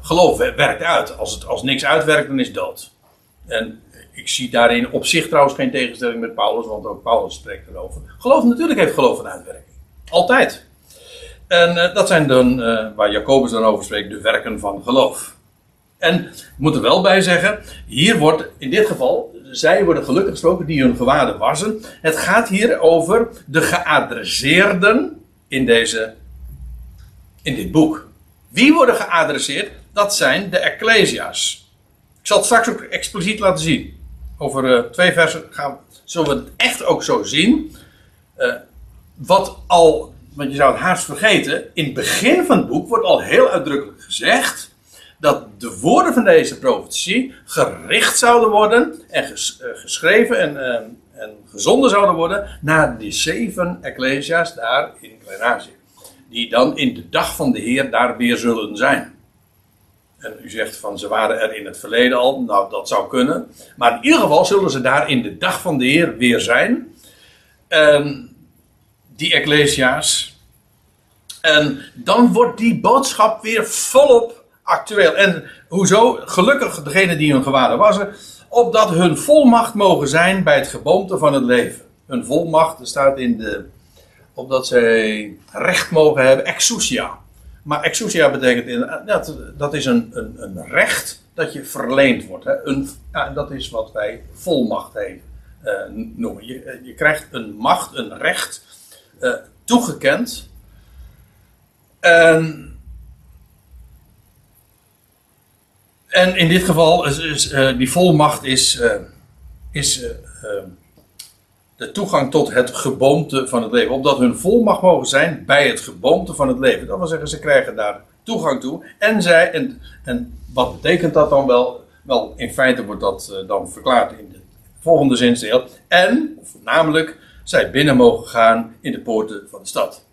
Geloof wer- werkt uit. Als, het, als niks uitwerkt, dan is dood. En ik zie daarin op zich trouwens geen tegenstelling met Paulus, want ook Paulus spreekt erover. Geloof natuurlijk heeft geloof een uitwerking. Altijd. En eh, dat zijn dan, eh, waar Jacobus dan over spreekt, de werken van geloof. En ik moet er wel bij zeggen, hier wordt in dit geval, zij worden gelukkig gesproken die hun gewaden wassen. Het gaat hier over de geadresseerden in deze in dit boek. Wie worden geadresseerd? Dat zijn de Ecclesia's. Ik zal het straks ook expliciet laten zien. Over eh, twee versen gaan, zullen we het echt ook zo zien. Eh, wat al, want je zou het haast vergeten, in het begin van het boek wordt al heel uitdrukkelijk gezegd dat de woorden van deze profetie gericht zouden worden en eh, geschreven en, en gezonden zouden worden naar die zeven Ecclesia's daar in Klein-Azië die dan in de dag van de Heer daar weer zullen zijn. En u zegt van ze waren er in het verleden al, nou dat zou kunnen. Maar in ieder geval zullen ze daar in de dag van de Heer weer zijn. Die Ecclesia's. En dan wordt die boodschap weer volop actueel. En hoezo? Gelukkig degene die hun gewaden wassen, opdat hun volmacht mogen zijn bij het geboomte van het leven. Hun volmacht, staat in de opdat zij recht mogen hebben, exousia. Maar exousia betekent, in, dat, dat is een, een, een recht dat je verleend wordt. Hè? Een, dat is wat wij volmacht hebben, eh, noemen. Je, je krijgt een macht, een recht eh, toegekend. En, en in dit geval is, is eh, die volmacht is, eh, is eh, eh, de toegang tot het geboomte van het leven. Opdat hun volmacht mogen zijn bij het geboomte van het leven. Dat wil zeggen, ze krijgen daar toegang toe. En, zij, en, en wat betekent dat dan wel? Wel, in feite wordt dat eh, dan verklaard in de volgende zinsdeel. En, of namelijk, zij binnen mogen gaan in de poorten van de stad.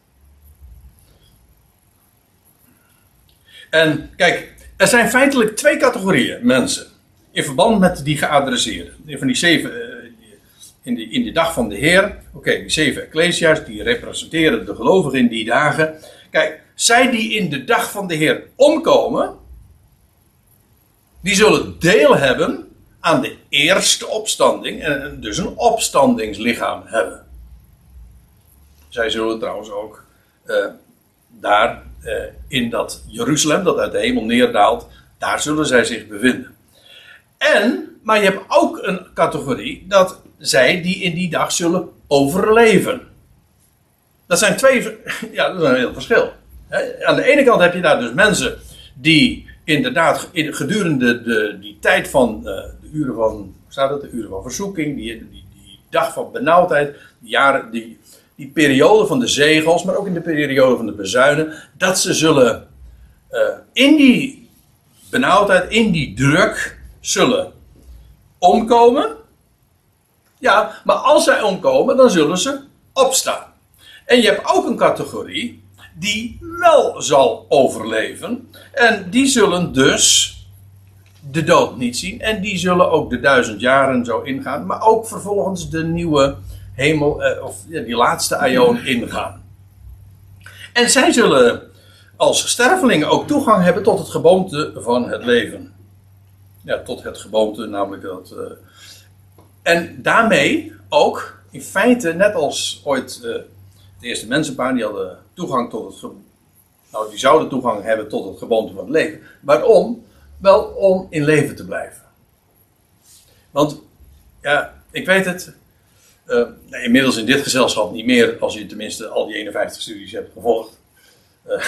En kijk, er zijn feitelijk twee categorieën mensen. In verband met die geadresseerden. Van die zeven, eh, in de, in de dag van de Heer. Oké, die zeven ecclesia's, die representeren de gelovigen in die dagen. Kijk, zij die in de dag van de Heer omkomen, die zullen deel hebben aan de eerste opstanding en dus een opstandingslichaam hebben. Zij zullen trouwens ook uh, daar uh, in dat Jeruzalem dat uit de hemel neerdaalt, daar zullen zij zich bevinden. En, maar je hebt ook een categorie dat zij die in die dag zullen overleven. Dat zijn twee, ja, dat is een heel verschil. Aan de ene kant heb je daar dus mensen die inderdaad in, gedurende de, die tijd van uh, de uren van, staat het, de uren van verzoeking, die, die, die dag van benauwdheid, die jaren, die, die periode van de zegels, maar ook in de periode van de bezuinen, dat ze zullen uh, in die benauwdheid, in die druk, zullen omkomen. Ja, maar als zij omkomen, dan zullen ze opstaan. En je hebt ook een categorie die wel zal overleven. En die zullen dus de dood niet zien. En die zullen ook de duizend jaren zo ingaan. Maar ook vervolgens de nieuwe hemel, eh, of ja, die laatste aion ingaan. En zij zullen als stervelingen ook toegang hebben tot het geboomte van het leven. Ja, tot het geboomte, namelijk dat. Uh, en daarmee ook, in feite, net als ooit uh, de eerste mensenpaar, die hadden toegang tot het. Nou, die zouden toegang hebben tot het geboomte van het leven. Waarom? Wel om in leven te blijven. Want, ja, ik weet het. Uh, inmiddels in dit gezelschap niet meer, als je tenminste al die 51 studies hebt gevolgd. Uh,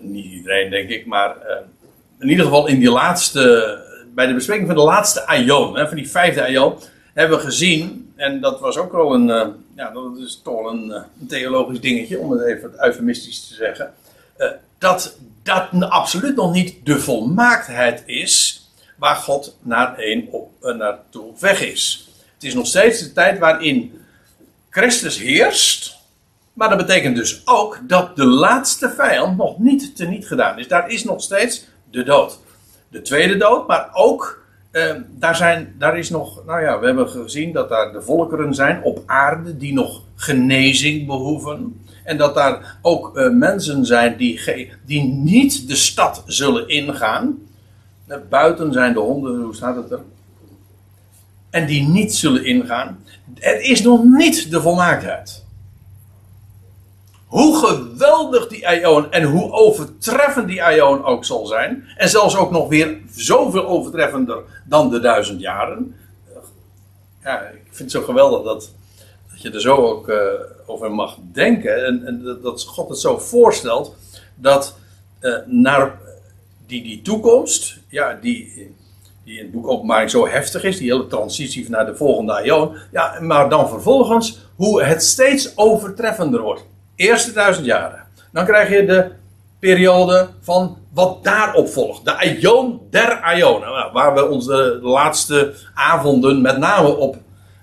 niet iedereen, denk ik, maar in ieder geval in die laatste, bij de bespreking van de laatste aion, van die vijfde aion, hebben gezien, en dat was ook wel een, ja, dat is toch een, een, theologisch dingetje, om het even eufemistisch te zeggen, dat dat absoluut nog niet de volmaaktheid is waar God naar een op, naartoe weg is. Het is nog steeds de tijd waarin Christus heerst. Maar dat betekent dus ook dat de laatste vijand nog niet teniet gedaan is. Daar is nog steeds de dood. De tweede dood, maar ook eh, daar, zijn, daar is nog, nou ja, we hebben gezien dat daar de volkeren zijn op aarde die nog genezing behoeven. En dat daar ook uh, mensen zijn die, die niet de stad zullen ingaan. buiten zijn de honden, hoe staat het er? en die niet zullen ingaan. Het is nog niet de volmaaktheid. Hoe geweldig die Aion en hoe overtreffend die Aion ook zal zijn. En zelfs ook nog weer zoveel overtreffender dan de duizend jaren. Ja, ik vind het zo geweldig dat, dat je er zo ook uh, over mag denken. En, en, dat God het zo voorstelt dat uh, naar die, die toekomst, ja, die die in het boek Openbaring zo heftig is, die hele transitie naar de volgende aion. Ja, maar dan vervolgens hoe het steeds overtreffender wordt. Eerste duizend jaren. Dan krijg je de periode van wat daarop volgt. De aion der aionen. Nou, waar we onze laatste avonden met name op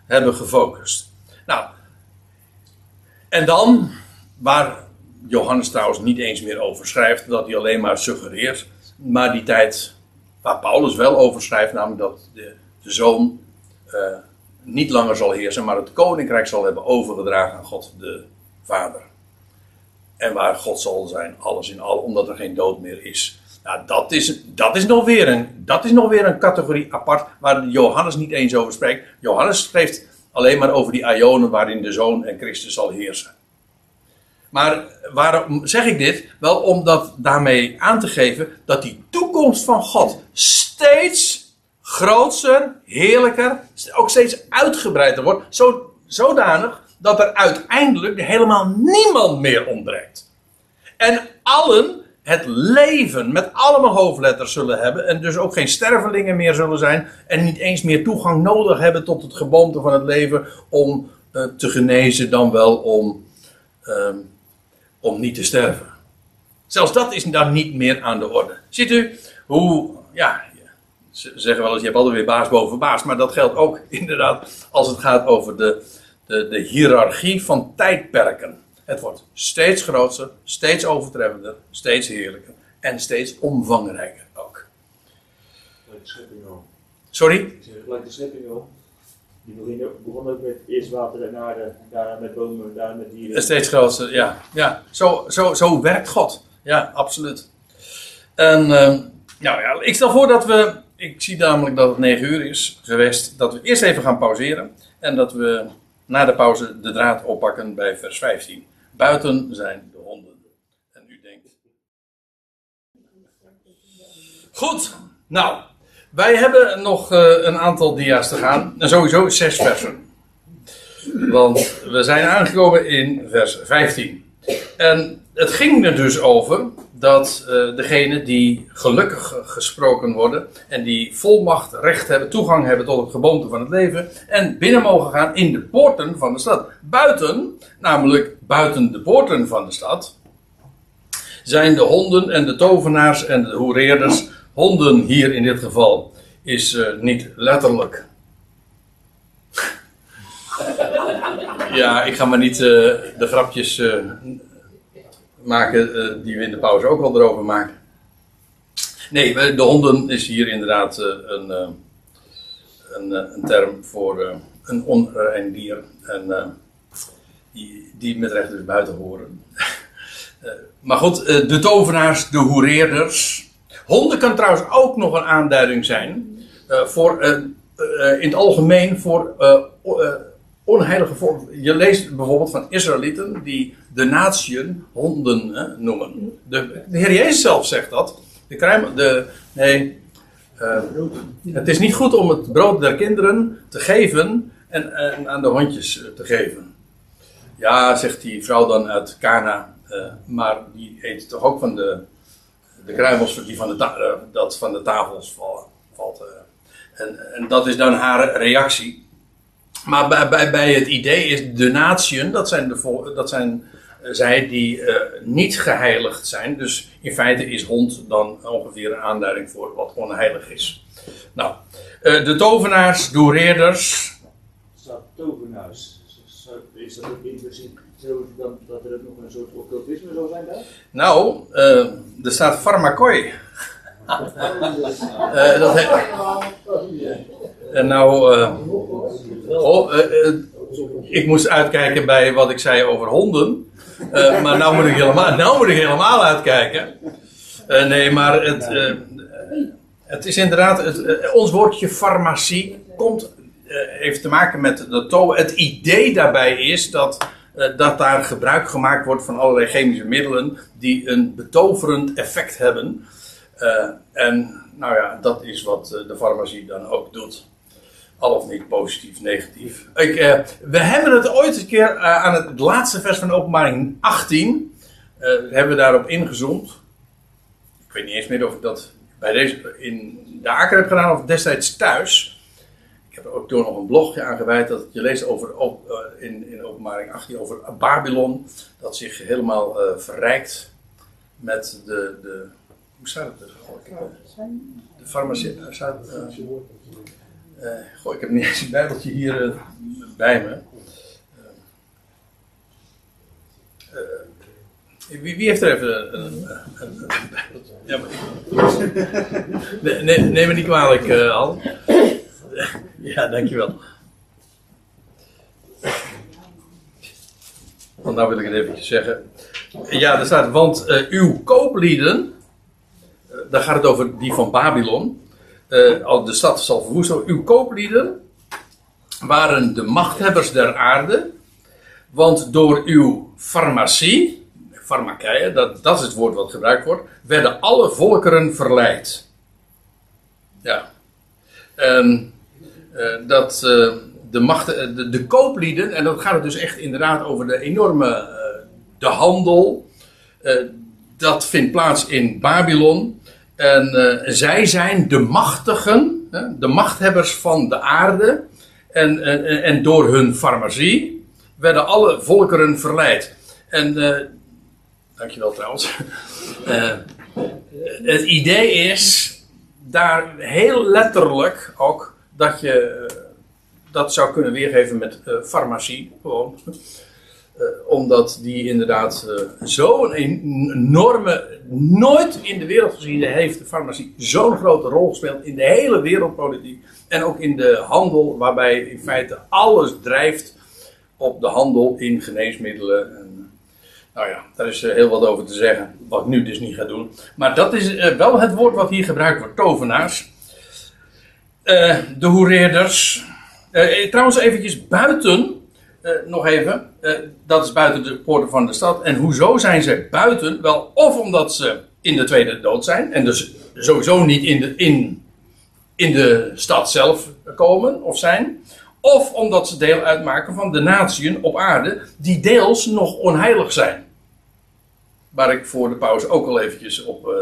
hebben gefocust. Nou, en dan, waar Johannes trouwens niet eens meer over schrijft, dat hij alleen maar suggereert, maar die tijd Waar Paulus wel over schrijft, namelijk dat de, de zoon uh, niet langer zal heersen, maar het koninkrijk zal hebben overgedragen aan God de Vader. En waar God zal zijn, alles in al, omdat er geen dood meer is. Nou, dat is, dat is, nog, weer een, dat is nog weer een categorie apart waar Johannes niet eens over spreekt. Johannes spreekt alleen maar over die aionen waarin de zoon en Christus zal heersen. Maar waarom zeg ik dit? Wel om dat daarmee aan te geven dat die toekomst van God steeds groter, heerlijker, ook steeds uitgebreider wordt. Zo, zodanig dat er uiteindelijk helemaal niemand meer ontbreekt. En allen het leven met allemaal hoofdletters zullen hebben. En dus ook geen stervelingen meer zullen zijn. En niet eens meer toegang nodig hebben tot het geboomte van het leven om uh, te genezen, dan wel om. Uh, om niet te sterven. Zelfs dat is dan niet meer aan de orde. Ziet u hoe, ja, ze zeggen wel eens, je hebt altijd weer baas boven baas, maar dat geldt ook inderdaad als het gaat over de, de, de hiërarchie van tijdperken. Het wordt steeds groter, steeds overtreffender, steeds heerlijker en steeds omvangrijker ook. Sorry? Gelijk de schepping al. Die begon ook met eerst water en aarde, daarna met bomen, daarna met dieren. Steeds groter, ja. ja. Zo, zo, zo werkt God. Ja, absoluut. En, uh, nou ja, ik stel voor dat we ik zie namelijk dat het 9 uur is geweest. Dat we eerst even gaan pauzeren. En dat we na de pauze de draad oppakken bij vers 15. Buiten zijn de honden. En u denkt. Goed, nou. Wij hebben nog uh, een aantal dia's te gaan. En sowieso zes versen. Want we zijn aangekomen in vers 15. En het ging er dus over dat uh, degenen die gelukkig gesproken worden en die volmacht, recht hebben, toegang hebben tot het geboomte van het leven en binnen mogen gaan in de poorten van de stad. Buiten, namelijk buiten de poorten van de stad, zijn de honden en de tovenaars en de hoereerders. Honden hier in dit geval is uh, niet letterlijk. ja, ik ga maar niet uh, de grapjes maken uh, die we in de pauze ook wel erover maken. Nee, de honden is hier inderdaad uh, een, uh, een, een, term voor een onrein dier. En die, die met recht dus buiten horen. maar goed, de tovenaars, de hoereerders. Honden kan trouwens ook nog een aanduiding zijn voor in het algemeen voor onheilige volk. Je leest bijvoorbeeld van Israëlieten die de natieën honden hè, noemen. De, de, Heer Jezus zelf zegt dat. De kruim, de, nee, uh, het is niet goed om het brood der kinderen te geven en, aan de hondjes te geven. Ja, zegt die vrouw dan uit Cana, uh, maar die eet toch ook van de, de kruimels die van de, dat van de tafels vallen, valt. en, en dat is dan haar reactie. Maar bij, bij, bij het idee is de natieën, dat zijn, de, dat zijn eh, zij die uh, niet geheiligd zijn. Dus in feite is hond dan ongeveer een aanduiding voor wat onheilig is. Nou, uh, de tovenaars, doereerders. Staat tovenaars. Is dat ook impliciet zo dat, dat er ook nog een soort occultisme zou zijn daar? Nou, er staat farmakoi. Dat heet... En nou, oh, ik moest uitkijken bij wat ik zei over honden. Maar nou moet ik helemaal, nou moet ik helemaal uitkijken. Nee, maar het, het is inderdaad, het, ons woordje farmacie komt, heeft te maken met de to Het idee daarbij is dat, dat daar gebruik gemaakt wordt van allerlei chemische middelen die een betoverend effect hebben. En nou ja, dat is wat de farmacie dan ook doet. Al of niet positief, negatief. Ik, uh, we hebben het ooit een keer aan het laatste vers van openbaring 18. Uh, hebben we daarop ingezoomd. Ik weet niet eens meer of ik dat bij deze in de Aker heb gedaan of destijds thuis. Ik heb er ook door nog een blogje aan gewijd dat je leest over, in, in openbaring 18 over Babylon. Dat zich helemaal verrijkt met de, de. Hoe staat het er? De farmacie. Uh, goh, ik heb niet eens een bijbeltje hier uh, bij me. Uh, wie, wie, heeft er even een, bijbeltje? Ja, maar, nee, nee, neem me niet kwalijk, Al. ja, dankjewel. Want nou wil ik het eventjes zeggen. Ja, er staat, want uw kooplieden, daar gaat het over die van Babylon uh, de stad zal verwoesten. Uw kooplieden waren de machthebbers der aarde. Want door uw farmacie, farmakeien, dat, dat is het woord wat gebruikt wordt, werden alle volkeren verleid. Ja. En uh, dat de, de, de, kooplieden, en dan gaat het dus echt inderdaad over de enorme, de handel. dat vindt plaats in Babylon. En uh, zij zijn de machtigen, de machthebbers van de aarde. En, en, en door hun farmacie werden alle volkeren verleid. En, uh, dankjewel trouwens. Het idee is daar heel letterlijk ook dat je dat zou kunnen weergeven met farmacie. Gewoon. Uh, omdat die inderdaad uh, zo'n enorme. Nooit in de wereld gezien heeft de farmacie zo'n grote rol gespeeld in de hele wereldpolitiek. En ook in de handel, waarbij in feite alles drijft op de handel in geneesmiddelen. En, nou ja, daar is uh, heel wat over te zeggen, wat ik nu dus niet ga doen. Maar dat is wel het woord wat hier gebruikt wordt: tovenaars. Eh, de hoereerders. Eh, trouwens, eventjes buiten. Eh, nog even. eh, dat is buiten de poorten van de stad. En hoezo zijn ze buiten? Wel, of omdat ze in de tweede dood zijn. En dus sowieso niet in de, in, in de stad zelf komen of zijn. Of omdat ze deel uitmaken van de natieën op aarde. Die deels nog onheilig zijn. Waar ik voor de pauze ook al eventjes op eh,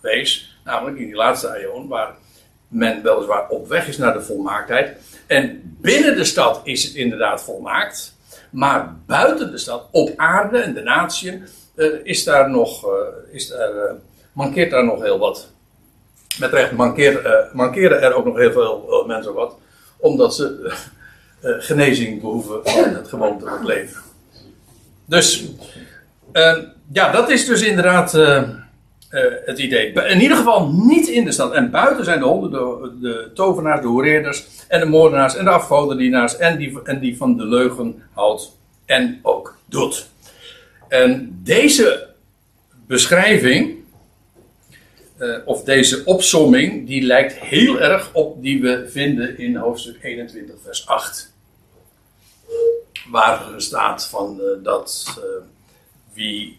wees. Namelijk in die laatste aion. Waar men weliswaar op weg is naar de volmaaktheid. En binnen de stad is het inderdaad volmaakt. Maar buiten de stad, op aarde en de natieën, eh, is daar nog, eh, is daar, eh, mankeert daar nog heel wat. Met recht mankeer, mankeren er ook nog heel veel mensen wat. Omdat ze genezing behoeven van het gewoonte van het leven. Dus, ja, dat is dus inderdaad eh, het idee. In ieder geval niet in de stad. En buiten zijn de honden, de, de tovenaars, de hoereerders en de moordenaars en de afgodendienaars en die, en die van de leugen houdt en ook doet. En deze beschrijving, eh, of deze opsomming, die lijkt heel erg op die we vinden in hoofdstuk 21, vers 8. Waar staat van eh, dat wie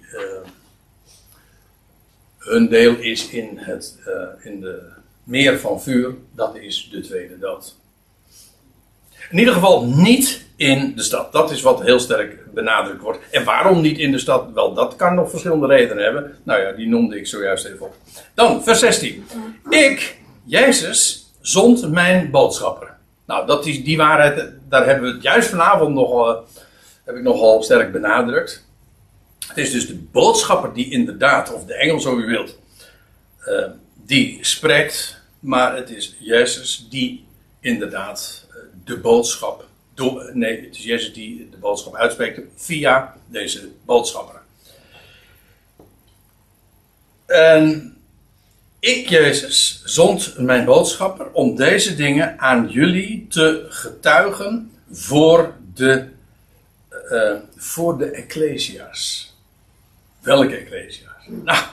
hun deel is in, het, eh, in de meer van vuur, dat is de tweede dood. In ieder geval niet in de stad. Dat is wat heel sterk benadrukt wordt. En waarom niet in de stad? Wel, dat kan nog verschillende redenen hebben. Nou ja, die noemde ik zojuist even op. Dan, vers 16. Ik, Jezus, zond mijn boodschapper. Nou, dat is die waarheid, daar hebben we het juist vanavond nog, eh, heb ik nogal sterk benadrukt. Het is dus de boodschapper die inderdaad, of de engel zo u wilt, eh, die spreekt. Maar het is Jezus die inderdaad eh, de boodschap. do- nee, het is Jezus die de boodschap uitspreekt via deze boodschapper. En ik, Jezus, zond mijn boodschapper om deze dingen aan jullie te getuigen voor de, eh, voor de Ecclesia's. Welke Ecclesia's? Nou,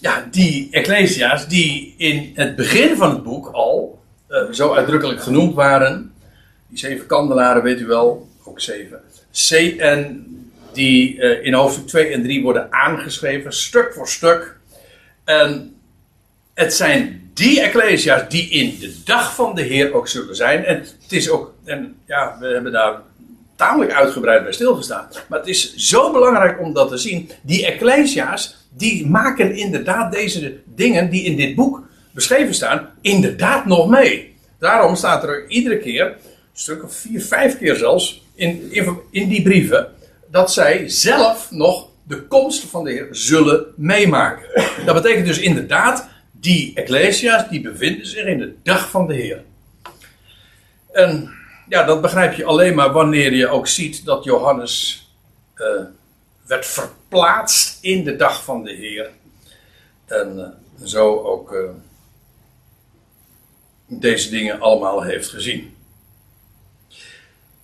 ja, die Ecclesia's die in het begin van het boek al eh, zo uitdrukkelijk genoemd waren. Die zeven kandelaren, weet u wel, ook zeven. C en die eh, in hoofdstuk 2 en 3 worden aangeschreven, stuk voor stuk. En het zijn die Ecclesia's die in de dag van de Heer ook zullen zijn. En het is ook, en ja, we hebben daar tamelijk uitgebreid bij stilgestaan. Maar het is zo belangrijk om dat te zien. Die Ecclesia's, die maken inderdaad deze dingen die in dit boek beschreven staan, inderdaad nog mee. Daarom staat er iedere keer, een stuk of vier, vijf keer zelfs, in, in, die brieven, dat zij zelf nog de komst van de Heer zullen meemaken. Dat betekent dus inderdaad, die Ecclesia's, die bevinden zich in de dag van de Heer. En ja, dat begrijp je alleen maar wanneer je ook ziet dat Johannes eh, werd verplaatst in de dag van de Heer. En eh, zo ook eh, deze dingen allemaal heeft gezien.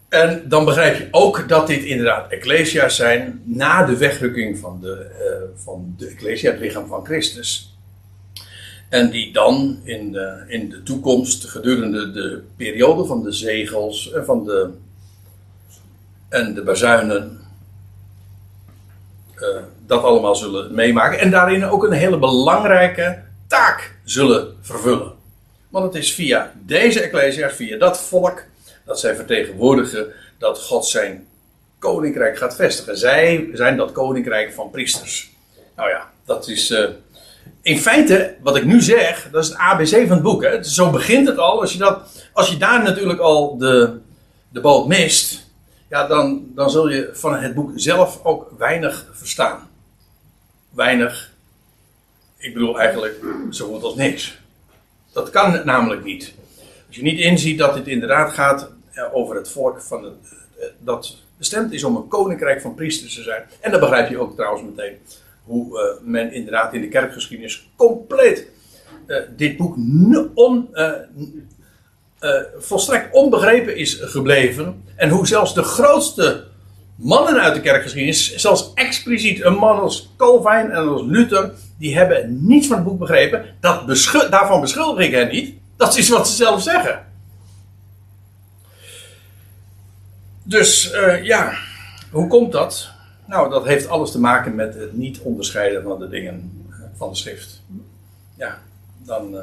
En dan begrijp je ook dat dit inderdaad Ecclesia's zijn na de wegrukking van de, van de Ecclesia, het lichaam van Christus. En die dan in de, in de toekomst, gedurende de periode van de zegels en van de, en de bazuinen, eh, dat allemaal zullen meemaken. En daarin ook een hele belangrijke taak zullen vervullen. Want het is via deze Ecclesia's, via dat volk, dat zij vertegenwoordigen dat God zijn koninkrijk gaat vestigen. Zij zijn dat koninkrijk van priesters. Nou ja, dat is. eh, in feite, wat ik nu zeg, dat is het ABC van het boek. Hè? Zo begint het al. Als je, dat, als je daar natuurlijk al de, de boot mist, ja, dan, dan zul je van het boek zelf ook weinig verstaan. Weinig. Ik bedoel eigenlijk zo goed als niks. Dat kan namelijk niet. Als je niet inziet dat dit inderdaad gaat eh, over het volk van het, eh, dat bestemd is om een koninkrijk van priesters te zijn. En dan begrijp je ook trouwens meteen hoe eh, men inderdaad in de kerkgeschiedenis compleet eh, dit boek on, eh, volstrekt onbegrepen is gebleven. En hoe zelfs de grootste mannen uit de kerkgeschiedenis, zelfs expliciet een man als Calvijn en als Luther, die hebben niets van het boek begrepen. Dat daarvan beschuldig ik hen niet. Dat is wat ze zelf zeggen. Dus ja, hoe komt dat? Nou, dat heeft alles te maken met het niet onderscheiden van de dingen van de schrift. Ja, dan. Uh,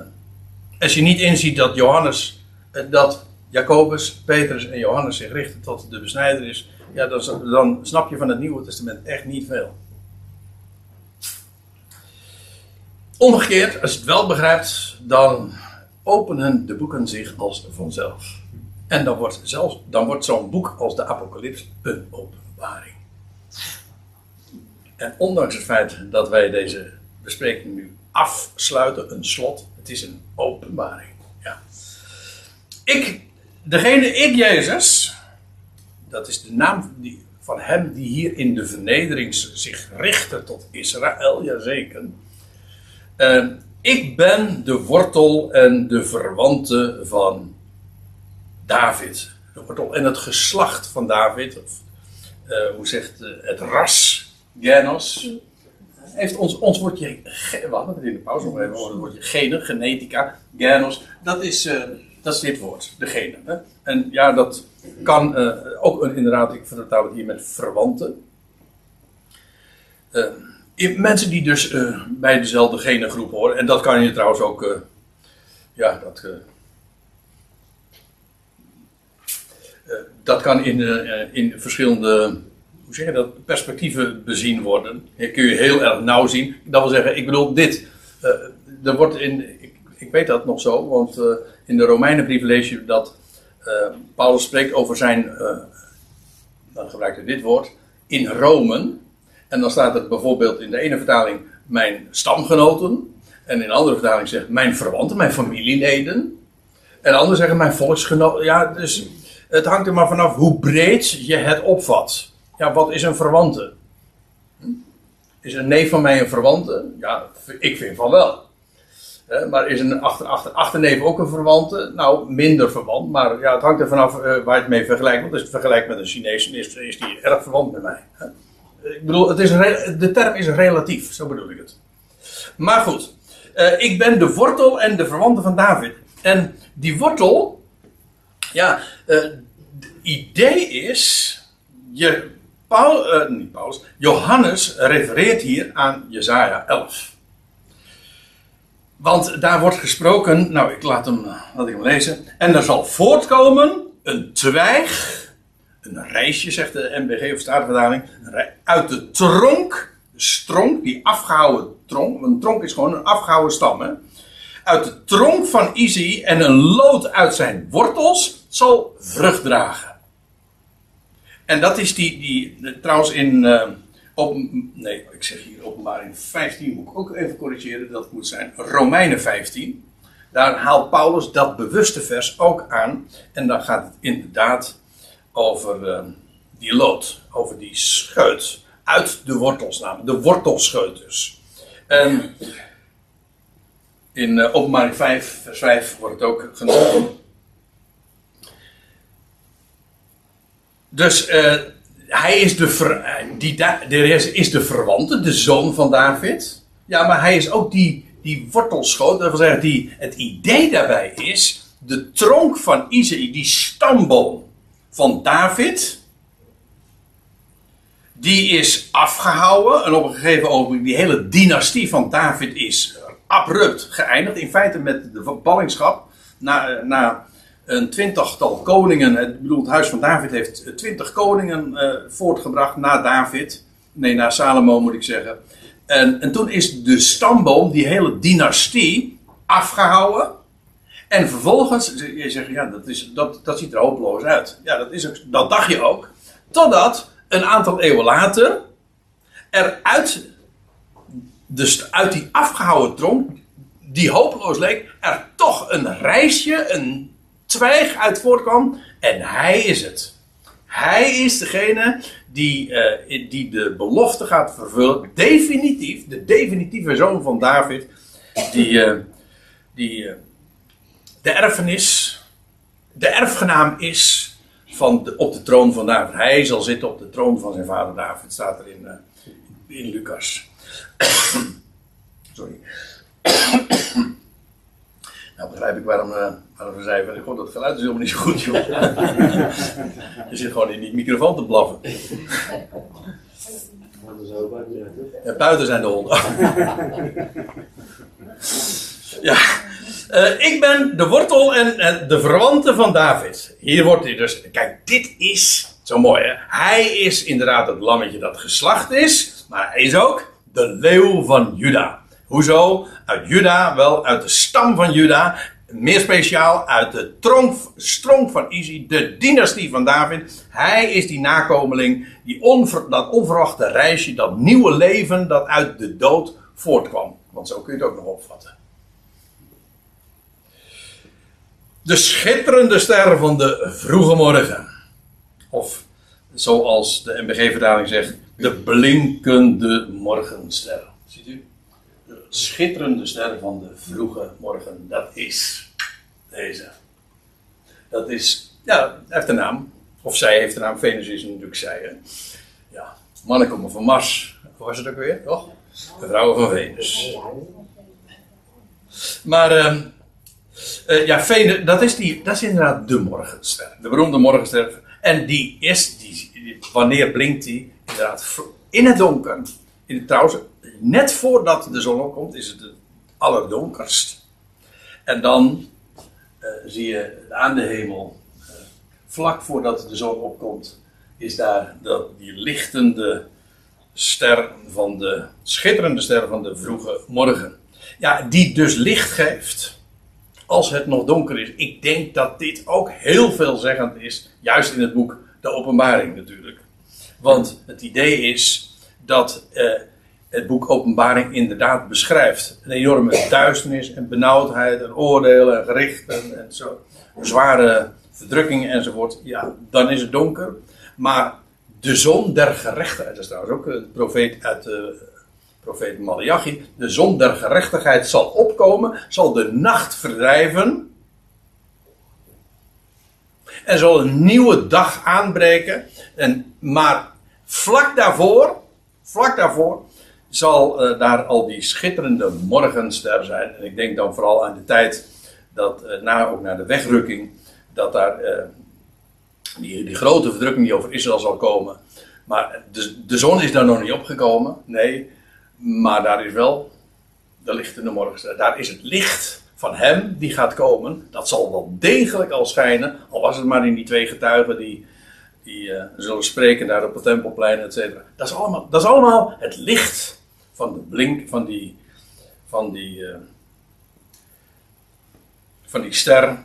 als je niet inziet dat Johannes, uh, dat Jacobus, Petrus en Johannes zich richten tot de besnijder is, ja, dan, dan snap je van het Nieuwe Testament echt niet veel. Omgekeerd, als je het wel begrijpt, dan openen de boeken zich als vanzelf. En dan wordt, dan wordt zo'n boek als de Apocalyps een openbaring. En ondanks het feit dat wij deze bespreking nu afsluiten, een slot, het is een openbaring. Ja. Ik, degene, ik Jezus, dat is de naam die, van hem die hier in de vernedering zich richtte tot Israël, jazeker. Uh, ik ben de wortel en de verwante van David. De wortel en het geslacht van David. Of, uh, hoe zegt uh, het ras, Genos. Heeft ons, ons woordje, we hadden het in de pauze nog even over het woordje gene, genetica, Genos. Dat is, uh, dat is dit woord, de gene. Hè? En ja, dat kan ook een, inderdaad, ik vertaal het hier met verwanten. mensen die dus bij dezelfde gene groep horen, en dat kan je trouwens ook, ja, dat dat kan in, in verschillende hoe zeg je dat, perspectieven bezien worden. Hier kun je heel erg nauw zien. Dat wil zeggen, ik bedoel dit. Uh, er wordt in, ik, ik, weet dat nog zo, want uh, in de Romeinenbrief lees je dat Paulus spreekt over zijn, dan gebruikt hij dit woord, in Rome. En dan staat er bijvoorbeeld in de ene vertaling mijn stamgenoten. En in de andere vertaling zegt mijn verwanten, mijn familieleden. En de andere zeggen mijn volksgenoten. Ja, dus het hangt er maar vanaf hoe breed je het opvat. Ja, wat is een verwante? Is een neef van mij een verwante? Ja, ik vind van wel. maar is een achter, achter, achterneef ook een verwante? Nou, minder verwant. Maar ja, het hangt er vanaf uh, waar je het mee vergelijkt. Want als je het vergelijkt met een Chinees, is, is die erg verwant met mij. Ik bedoel, het is de term is relatief, zo bedoel ik het. Maar goed, uh, ik ben de wortel en de verwante van David. En die wortel, ja, het idee is, je, Paul, uh, niet Johannes refereert hier aan Jezaja 11. Want daar wordt gesproken, nou ik laat hem, laat ik hem lezen. En er zal voortkomen een twijg, een reisje zegt de MBG of Statenverdaling, uit de tronk, de stronk, die afgehouden tronk, een tronk is gewoon een afgehouden stam, hè? uit de tronk van Izzy en een lood uit zijn wortels zal vrucht dragen. En dat is die, die trouwens in, uh, op, nee, ik zeg hier openbaring 15, moet ik ook even corrigeren, dat moet zijn Romeinen 15. Daar haalt Paulus dat bewuste vers ook aan. En dan gaat het inderdaad over uh, die lood, over die scheut uit de wortels, namelijk de wortelscheut dus. En in uh, openbaring 5, vers 5 wordt het ook genoemd. Dus uh, hij is de, ver, die is, is de verwante, de zoon van David. Ja, maar hij is ook die, die wortelschoot. Dat wil zeggen, die, het idee daarbij is, de tronk van Isaïe, die stamboom van David, die is afgehouden. En op een gegeven ogenblik, die hele dynastie van David is abrupt geëindigd. In feite met de ballingschap. Na, na een twintigtal koningen. Ik bedoel, het huis van David heeft twintig koningen uh, voortgebracht na David. Nee, na Salomo moet ik zeggen. En, en toen is de stamboom, die hele dynastie, afgehouden. En vervolgens, je zegt, ja, dat, is, dat, dat ziet er hopeloos uit. Ja, dat, is ook, dat dacht je ook. Totdat een aantal eeuwen later er uit, dus uit die afgehouden tronk, die hopeloos leek, er toch een reisje, een twijg uit voortkwam. En hij is het. Hij is degene die, uh, die de belofte gaat vervullen. Definitief, de definitieve zoon van David. Die, uh, die uh, de erfenis, de erfgenaam is van de, op de troon van David. Hij zal zitten op de troon van zijn vader David, staat er in, in Lucas. Sorry. Nou begrijp ik waarom, uh, waarom we zeiden, god dat geluid is helemaal niet zo goed joh. je zit gewoon in die microfoon te blaffen. Ja, buiten zijn de honden. ja. Uh, ik ben de wortel en, en, de verwante van David. Hier wordt hij dus. Kijk, dit is zo mooi hè. Hij is inderdaad het lammetje dat geslacht is. Maar hij is ook de leeuw van Juda. Hoezo? Uit Juda, wel uit de stam van Juda. Meer speciaal uit de tronk, stronk van Isi, de dynastie van David. Hij is die nakomeling, die dat onverwachte reisje, dat nieuwe leven dat uit de dood voortkwam. Want zo kun je het ook nog opvatten. De schitterende ster van de vroege morgen. Of zoals de MBG-vertaling zegt, de blinkende morgenster. Ziet u? De schitterende ster van de vroege morgen, dat is deze. Dat is, ja, heeft een naam. Of zij heeft een naam. Venus is natuurlijk zij. Hè? Ja, mannen komen van Mars. Hoe was het ook weer, toch? De vrouwen van Venus. Maar, uh, uh, ja, Venus, dat is, die, dat is inderdaad de morgenster. De beroemde morgenster. En die is, die, wanneer blinkt die? Inderdaad, in het donker. In trouwens, net voordat de zon opkomt, is het het allerdonkerst. En dan uh, zie je aan de hemel, uh, vlak voordat de zon opkomt, is daar dat, die lichtende ster van de, schitterende ster van de vroege morgen. Ja, die dus licht geeft als het nog donker is. Ik denk dat dit ook heel veelzeggend is, juist in het boek De Openbaring natuurlijk. Want het idee is dat uh, het boek Openbaring inderdaad beschrijft een enorme duisternis en benauwdheid en oordelen en gerichten en zo. Zware verdrukkingen enzovoort. Ja, dan is het donker. Maar de zon der gerechtigheid, dat is trouwens ook een profeet uit de profeet Malachi. De zon der gerechtigheid zal opkomen, zal de nacht verdrijven. En zal een nieuwe dag aanbreken. En, maar vlak daarvoor, vlak daarvoor, zal uh, daar al die schitterende morgenster zijn. En ik denk dan vooral aan de tijd dat, uh, na, ook naar de wegrukking, dat daar uh, die, die, grote verdrukking die over Israël zal komen. Maar de, de zon is daar nog niet opgekomen. Nee, maar daar is wel de lichtende morgenster. Daar is het licht van hem die gaat komen. Dat zal wel degelijk al schijnen. Al was het maar in die twee getuigen die, die zullen spreken daar op het tempelplein, et cetera. Dat is allemaal, dat is allemaal het licht van de blink, van die, van die, uh, van die ster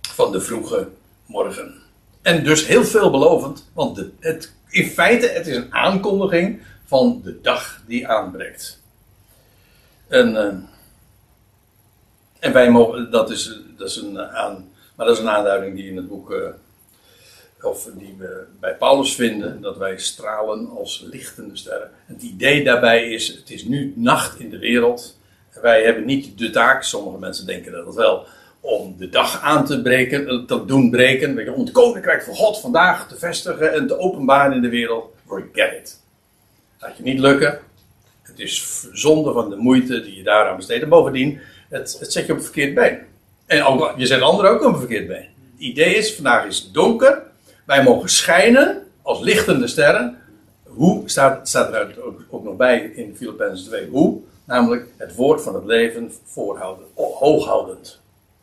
van de vroege morgen. En dus heel veelbelovend, want de, het, in feite het is een aankondiging van de dag die aanbreekt. En, uh, en wij mogen, dat is, dat is een aan, maar dat is een aanduiding die in het boek, uh, of die we bij Paulus vinden, dat wij stralen als lichtende sterren. Het idee daarbij is, het is nu nacht in de wereld. Wij hebben niet de taak, sommige mensen denken dat wel, om de dag aan te breken, te doen breken, om het koninkrijk van God vandaag te vestigen en te openbaren in de wereld. Forget it. Gaat je niet lukken. Het is zonde van de moeite die je daaraan besteedt. En bovendien, het, het zet je op het verkeerd been. En je zet anderen ook op het verkeerd been. Het idee is, vandaag is donker. Wij mogen schijnen als lichtende sterren. Hoe staat, staat er ook, nog bij in Filippenzen 2. Hoe? Namelijk het woord van het leven voorhouden, hooghoudend.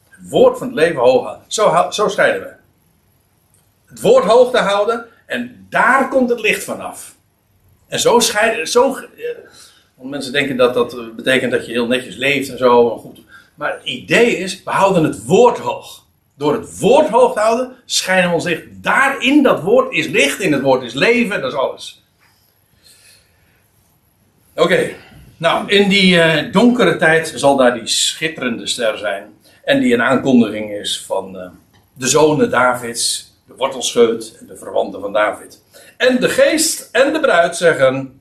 Het woord van het leven hooghouden. Zo, zo schijnen we. Het woord hoog te houden en daar komt het licht vanaf. En zo scheiden. Zo, want mensen denken dat dat betekent dat je heel netjes leeft en zo. En goed. Maar het idee is, we houden het woord hoog. Door het woord hoog te houden, schijnen we ons licht. Daarin dat woord is licht, in het woord is leven, dat is alles. Oké, nou, in die uh, donkere tijd zal daar die schitterende ster zijn. En die een aankondiging is van uh, de zonen Davids, de wortelscheut en de verwanten van David. En de geest en de bruid zeggen: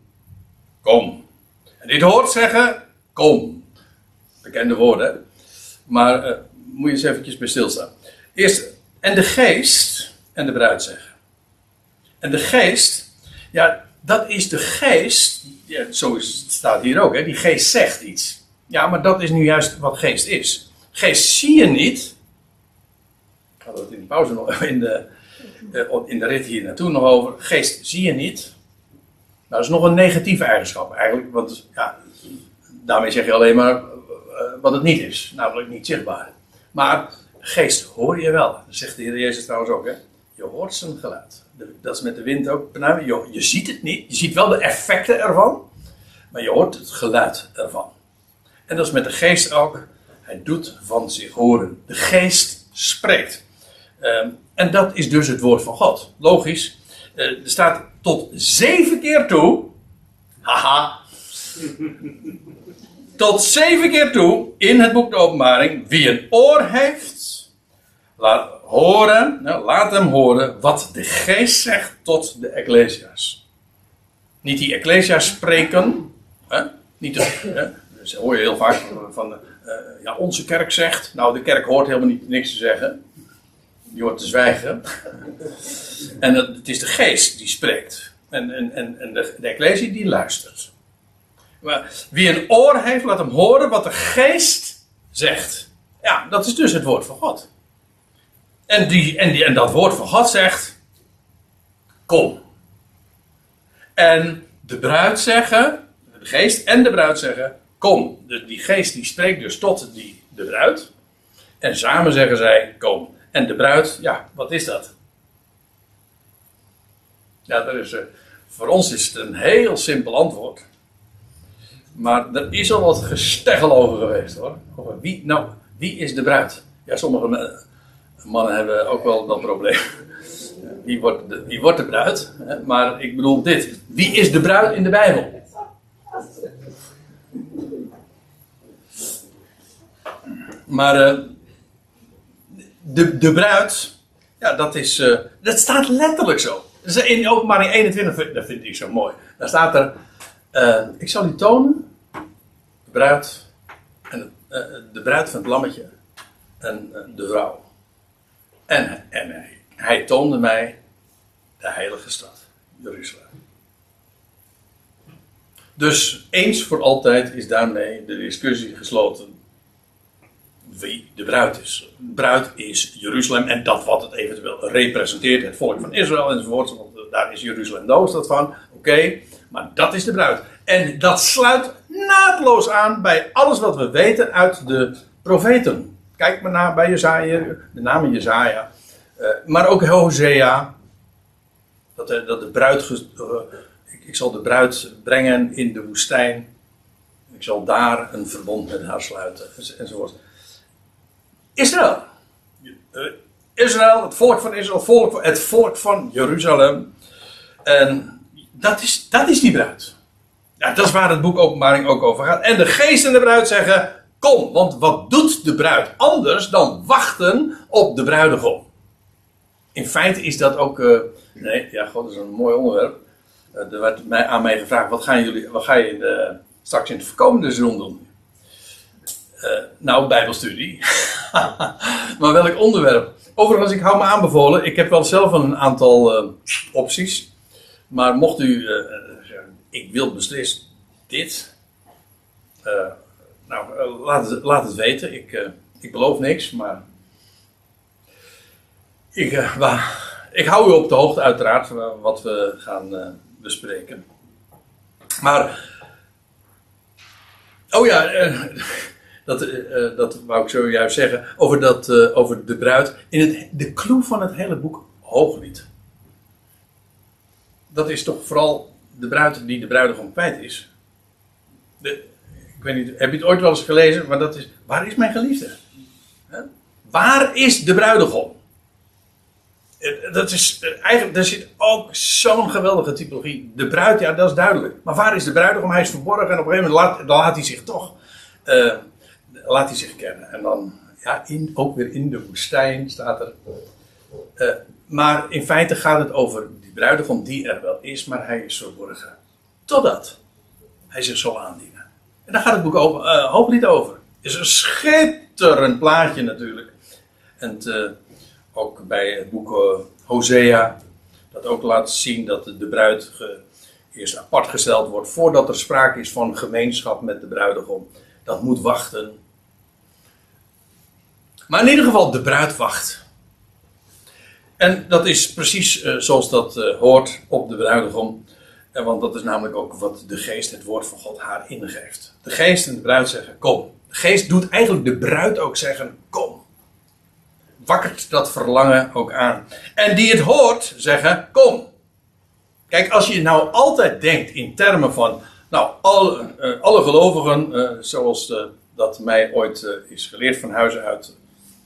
Kom. En dit hoort zeggen: Kom. Bekende woorden. Maar uh, moet je eens eventjes bij stilstaan. Eerst, en de geest en de bruid zeggen. En de geest, ja, dat is de geest. Ja, zo staat hier ook, hè? Die geest zegt iets. Ja, maar dat is nu juist wat geest is. Geest zie je niet. Hadden we het in de pauze nog in de, eh, in de rit hier naartoe nog over. Geest zie je niet. Nou, dat is nog een negatieve eigenschap eigenlijk. Want ja, daarmee zeg je alleen maar eh, wat het niet is. Namelijk niet zichtbaar. Maar geest hoor je wel. Dat zegt de Heer Jezus trouwens ook. Hè? Je hoort zijn geluid. Dat is met de wind ook. Je, je ziet het niet. Je ziet wel de effecten ervan. Maar je hoort het geluid ervan. En dat is met de geest ook. Hij doet van zich horen. De geest spreekt. Ehm, en dat is dus het woord van God. Logisch. Uh, er staat tot zeven keer toe. Haha. tot zeven keer toe in het boek de Openbaring. Wie een oor heeft, laat horen, nou, laat hem horen wat de geest zegt tot de Ecclesia's. Niet die Ecclesia's spreken. Hè? Niet de, hè? Hoor je heel vaak van, uh, ja, onze kerk zegt. Nou, de kerk hoort helemaal niet, niks te zeggen. Die hoort te zwijgen. en het, het is de geest die spreekt. En, en, en, de, de die luistert. Maar wie een oor heeft, laat hem horen wat de geest zegt. Ja, dat is dus het woord van God. En, die, en, die, en dat woord van God zegt: Kom. En de bruid zeggen, de geest en de bruid zeggen: Kom. De, die geest die spreekt dus tot die, de bruid. En samen zeggen zij: Kom. En de bruid, ja, wat is dat? Ja, dat is, uh, voor ons is het een heel simpel antwoord. Maar er is al wat gesteggel over geweest hoor. Over wie, nou, wie is de bruid? Ja, sommige mannen hebben ook wel dat probleem. Wie wordt de, wordt de bruid? Maar ik bedoel dit. Wie is de bruid in de Bijbel? Maar uh, de, de bruid, ja, dat is. Uh, dat staat letterlijk zo. In openbaring 21, dat vind ik zo mooi. Daar staat er. Uh, ik zal u tonen. De bruid. En, de bruid van het lammetje. En de vrouw. En, en hij, toonde mij de heilige stad, Jeruzalem. Dus eens voor altijd is daarmee de discussie gesloten wie de bruid is. Bruid is Jeruzalem en dat wat het eventueel representeert, het volk van Israël enzovoort, want daar is Jeruzalem de hoofdstad van. Oké, maar dat is de bruid. En dat sluit naadloos aan bij alles wat we weten uit de profeten. Kijk maar naar bij Jezaja, de naam Jezaja. Uh, maar ook Hosea. Dat de, dat de bruid, uh, ik, ik, zal de bruid brengen in de woestijn. Ik zal daar een verbond met haar sluiten. Enzovoort. Israël. Uh, Israël, het volk van Israël, volk, het volk van Jeruzalem. En dat is, dat is die bruid. Ja, dat is waar het boek Openbaring ook over gaat. En de geest en de bruid zeggen: Want wat doet de bruid anders dan wachten op de bruidegom? In feite is dat ook. Uh, nee, ja, god, dat is een mooi onderwerp. Uh, er werd mij, aan mij gevraagd: wat gaan jullie, wat ga je in de, straks in het voorkomende seizoen doen? Nou, Bijbelstudie. maar welk onderwerp? Overigens, ik hou me aanbevolen. Ik heb wel zelf een aantal opties. Maar mocht u zeggen: ik wil beslist dit. Nou, uh, laat, het, laat het weten. Ik, uh, ik beloof niks, maar. Ik, uh, ik hou u op de hoogte, uiteraard, wat we gaan bespreken. Maar. Oh ja, dat, dat wou ik zojuist zeggen. Over, dat, over de bruid. In het, de clue van het hele boek Hooglied. Dat is toch vooral de bruid die de bruidegom kwijt is. De, ik weet niet, heb je het ooit wel eens gelezen? Maar dat is, waar is mijn geliefde? Waar is de bruidegom? Eh, dat is eh, eigenlijk, daar zit ook zo'n geweldige typologie. De bruid, ja, dat is duidelijk. Maar waar is de bruidegom? Hij is verborgen en op een gegeven moment laat, dan laat hij zich toch, uh, laat hij zich kennen. En dan, ja, in, ook weer in de woestijn staat er. Maar in feite gaat het over die bruidegom die er wel is, maar hij is verborgen. Totdat hij zich zal aandienen. En daar gaat het boek over, uh, Hooglied over. Is een schitterend plaatje natuurlijk. En uh, ook bij het boek uh, Hosea, dat ook laat zien dat de, bruid eerst apart gesteld wordt voordat er sprake is van gemeenschap met de bruidegom. Dat moet wachten. Maar in ieder geval, de bruid wacht. En dat is precies zoals dat hoort op de bruidegom. Want dat is namelijk ook wat de geest, het woord van God, haar ingeeft. De geest en de bruid zeggen: Kom. De geest doet eigenlijk de bruid ook zeggen: Kom. Wakkert dat verlangen ook aan. En die het hoort zeggen: Kom. Kijk, als je nou altijd denkt in termen van. Nou, alle, uh, alle gelovigen, zoals dat mij ooit is geleerd van huis uit.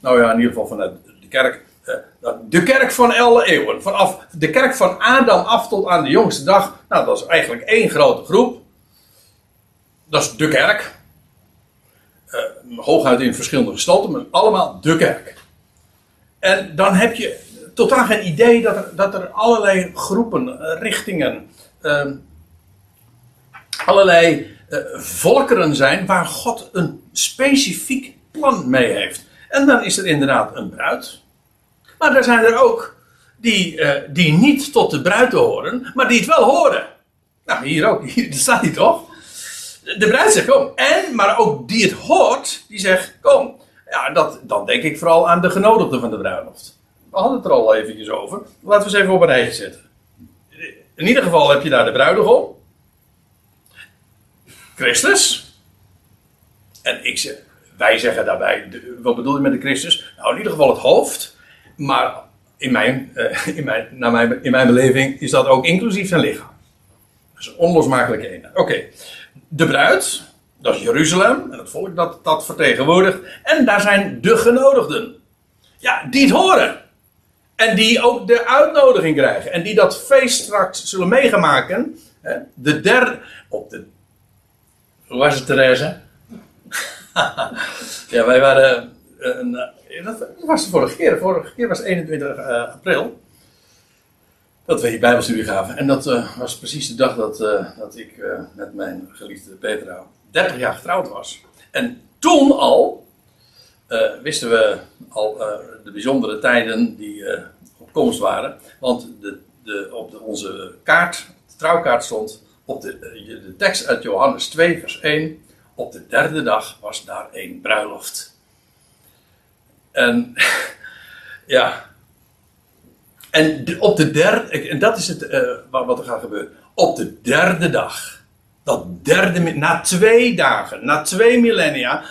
Nou ja, in ieder geval vanuit de kerk eh, de kerk van alle eeuwen. Vanaf de kerk van Adam af tot aan de jongste dag. Nou, dat is eigenlijk één grote groep. Dat is de kerk. Uh, hooguit in verschillende gestalten, maar allemaal de kerk. En dan heb je totaal geen idee dat er, dat er allerlei groepen, eh, richtingen, uh, allerlei volkeren zijn waar God een specifiek plan mee heeft. En dan is er inderdaad een bruid. Maar er zijn er ook die, uh, die niet tot de bruid horen, maar die het wel horen. Nou, hier ook, hier staat hij toch? De bruid zegt kom. En, maar ook die het hoort, die zegt kom. Ja, dat, dan denk ik vooral aan de genodigden van de bruiloft. We hadden het er al eventjes over. Laten we eens even op een rijtje zetten. In ieder geval heb je daar de bruidegom. Christus. En ik zeg, wij zeggen daarbij, wat bedoel je met de Christus? Nou, in ieder geval het hoofd. Maar in mijn, uh, in, mijn, naar mijn, in mijn beleving is dat ook inclusief zijn lichaam. Dat is een onlosmakelijke eenheid. Oké, de bruid, dat is Jeruzalem en het volk dat dat vertegenwoordigt. En daar zijn de genodigden. Ja, die het horen. En die ook de uitnodiging krijgen. En die dat feest straks zullen meegemaken. De derde. Op de. Hoe was het, Therese? ja, wij waren. Eh, een, dat was de vorige keer. De vorige keer was 21 uh, eh, april. Dat we hier Bijbelstudie gaven. En dat was precies de dag dat, dat ik met mijn geliefde Petra 30 jaar getrouwd was. En toen al wisten we al de bijzondere tijden die op komst waren. Want de, de, op de, onze kaart, de trouwkaart stond op de, de tekst uit Johannes 2, vers 1. Op de derde dag was daar een bruiloft. En ja. En op de derde, en dat is het, uh, wat er gaat gebeuren. Op de derde dag, dat derde, na twee dagen, na twee millennia,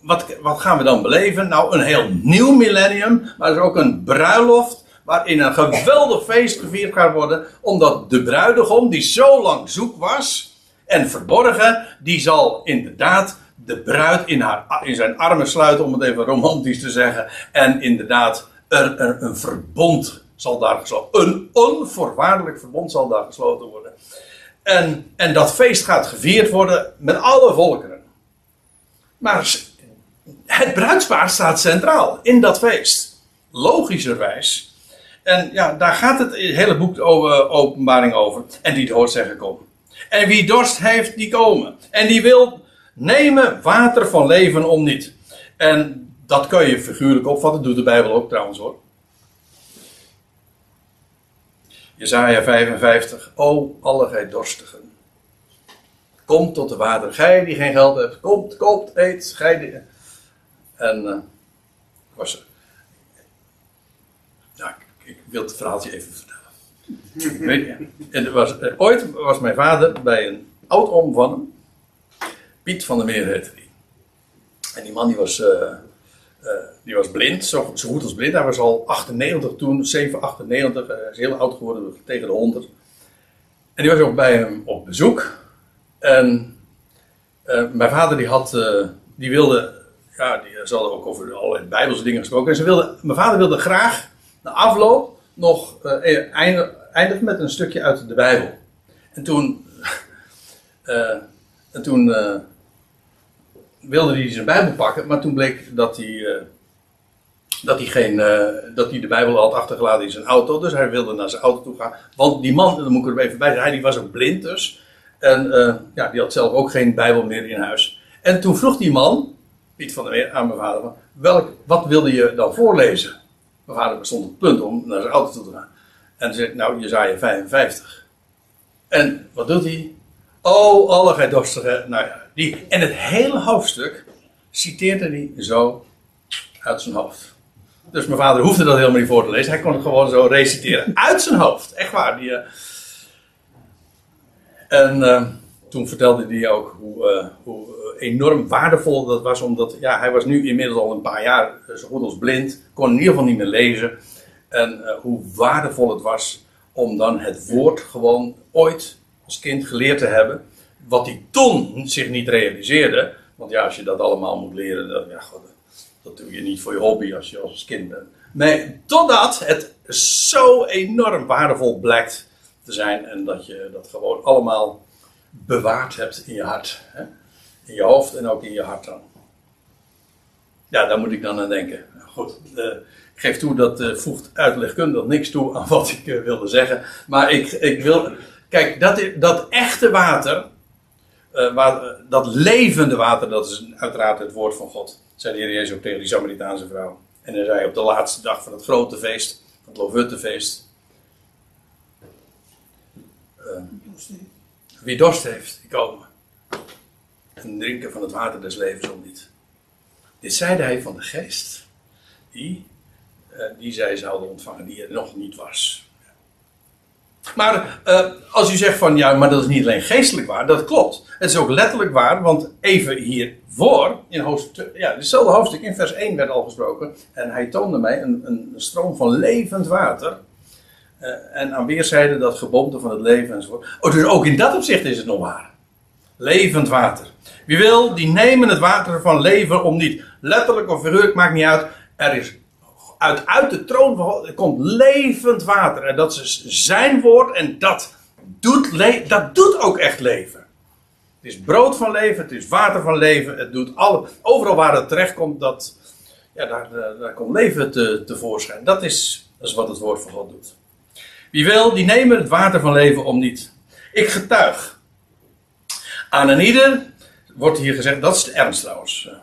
wat, wat gaan we dan beleven? Nou, een heel nieuw millennium, maar er is ook een bruiloft waarin een geweldig feest gevierd gaat worden, omdat de bruidegom, die zo lang zoek was en verborgen, die zal inderdaad de bruid in, haar, in zijn armen sluiten, om het even romantisch te zeggen. En inderdaad, er, er een verbond zal daar gesloten Een onvoorwaardelijk verbond zal daar gesloten worden. En, en dat feest gaat gevierd worden met alle volkeren. Maar het bruidspaar staat centraal in dat feest. Logischerwijs. En ja, daar gaat het hele boek over, openbaring over. En die hoort zeggen kom. En wie dorst heeft, die komen. En die wil Nemen water van leven om niet. En dat kun je figuurlijk opvatten, doet de Bijbel ook trouwens hoor. Jezaja 55. O, alle gij dorstigen. Kom tot de water. Gij die geen geld hebt, komt, koopt, eet. Gij. En uh, was er. Ik, wil het verhaaltje even vertellen. Weet en was, uh, ooit was mijn vader bij een oud-oom van hem. Piet van der Meer. En die man die was, uh, uh, die was blind, zo, zo, goed als blind. Hij was al 98 toen, 7, 98. Uh, hij is heel oud geworden, tegen de 100. En die was ook bij hem op bezoek. En mijn vader die had, die wilde, ja, die zal ook over allerlei bijbelse dingen gesproken. En ze wilde, mijn vader wilde graag na afloop nog eindigen met een stukje uit de Bijbel. En toen, en toen wilde hij zijn Bijbel pakken, maar toen bleek dat hij, uh, dat, hij geen, uh, dat hij de Bijbel had achtergelaten in zijn auto. Dus hij wilde naar zijn auto toe gaan. Want die man, dan moet ik er even bij zeggen, hij die was ook blind dus. En uh, ja, die had zelf ook geen Bijbel meer in huis. En toen vroeg die man, Piet van der Meer, aan mijn vader: welk, wat wilde je dan voorlezen? Mijn vader stond op het punt om naar zijn auto toe te gaan. En zei: Nou, Jezaja 55. En wat doet hij? Oh, alle gij. Nou ja, die, en het hele hoofdstuk citeerde hij zo Uit zijn hoofd. Dus mijn vader hoefde dat helemaal niet voor te lezen. Hij kon het gewoon zo reciteren. Uit zijn hoofd. Echt waar. Die, eh, En eh, toen vertelde hij ook hoe, eh, hoe enorm waardevol dat was. Omdat ja, hij was nu inmiddels al een paar jaar zo goed als blind. Kon in ieder geval niet meer lezen. En hoe waardevol het was om dan het woord gewoon ooit als kind geleerd te hebben. Wat hij toen zich niet realiseerde. Want ja, als je dat allemaal moet leren, dan, ja, god, dat doe je niet voor je hobby als je als kind bent. Nee, totdat het zo enorm waardevol blijkt te zijn. En dat je dat gewoon allemaal bewaard hebt in je hart. Hè? In je hoofd en ook in je hart dan. Ja, daar moet ik dan aan denken. Goed, eh, ik geef toe dat eh, voegt uitlegkundig niks toe aan wat ik eh, wilde zeggen. Maar ik, ik wil. Kijk, dat, dat echte water. Eh, eh, dat levende water, dat is uiteraard het woord van God. Zei de Heer Jezus ook tegen die Samaritaanse vrouw. En hij zei op de laatste dag van het grote feest, van het Lovuttefeest. eh, wie dorst heeft, die komen. En drinken van het water des levens om niet. Dit zeide hij van de geest, die, eh, die zij zouden ontvangen, die er nog niet was. Maar eh, als u zegt van ja, maar dat is niet alleen geestelijk waar, dat klopt. Het is ook letterlijk waar, want even hiervoor, in hoofdstuk, ja, hetzelfde hoofdstuk, in vers 1 werd al gesproken. En hij toonde mij een, een stroom van levend water. Eh, en aan weerszijden dat geboomte van het leven enzovoort. Oh, dus ook in dat opzicht is het nog waar. Levend water. Wie wil, die nemen het water van leven om niet. Letterlijk of figuurlijk, maakt niet uit. Er is uit, uit de troon komt levend water. En dat is zijn woord en dat doet, dat doet ook echt leven. Het is brood van leven, het is water van leven. Het doet alle, overal waar het terecht komt, dat, ja, daar, daar, komt leven te, tevoorschijn. Dat is, dat is wat het woord van God doet. Wie wil, die nemen het water van leven om niet. Ik getuig. Aan een ieder wordt hier gezegd, dat is de ernst trouwens, eh,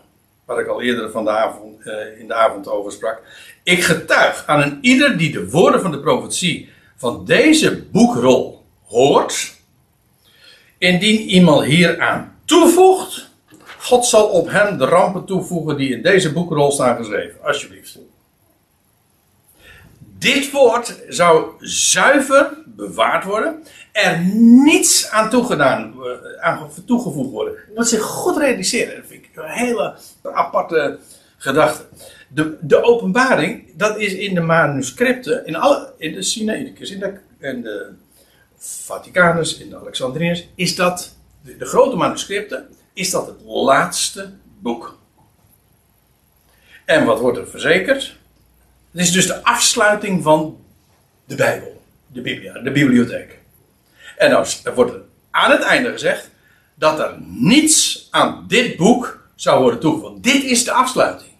waar ik al eerder van de avond, eh, in de avond over sprak. Ik getuig aan een ieder die de woorden van de profetie van deze boekrol hoort. Indien iemand hieraan toevoegt, God zal op hem de rampen toevoegen die in deze boekrol staan geschreven. Alsjeblieft. Dit woord zou zuiver bewaard worden. Er niets aan, eh, aan toegevoegd worden. Moet zich goed realiseren. Dat vind ik een hele aparte gedachte. De, de openbaring, dat is in de manuscripten, in, alle, in de Sinaiticus, in de, in de Vaticanus, in de Alexandrinus, is dat, de, grote manuscripten, is dat het laatste boek. En wat wordt er verzekerd? Het is dus de afsluiting van de Bijbel, de Biblia, de bibliotheek. En er wordt er aan het einde gezegd dat er niets aan dit boek zou worden toegevoegd. Dit is de afsluiting.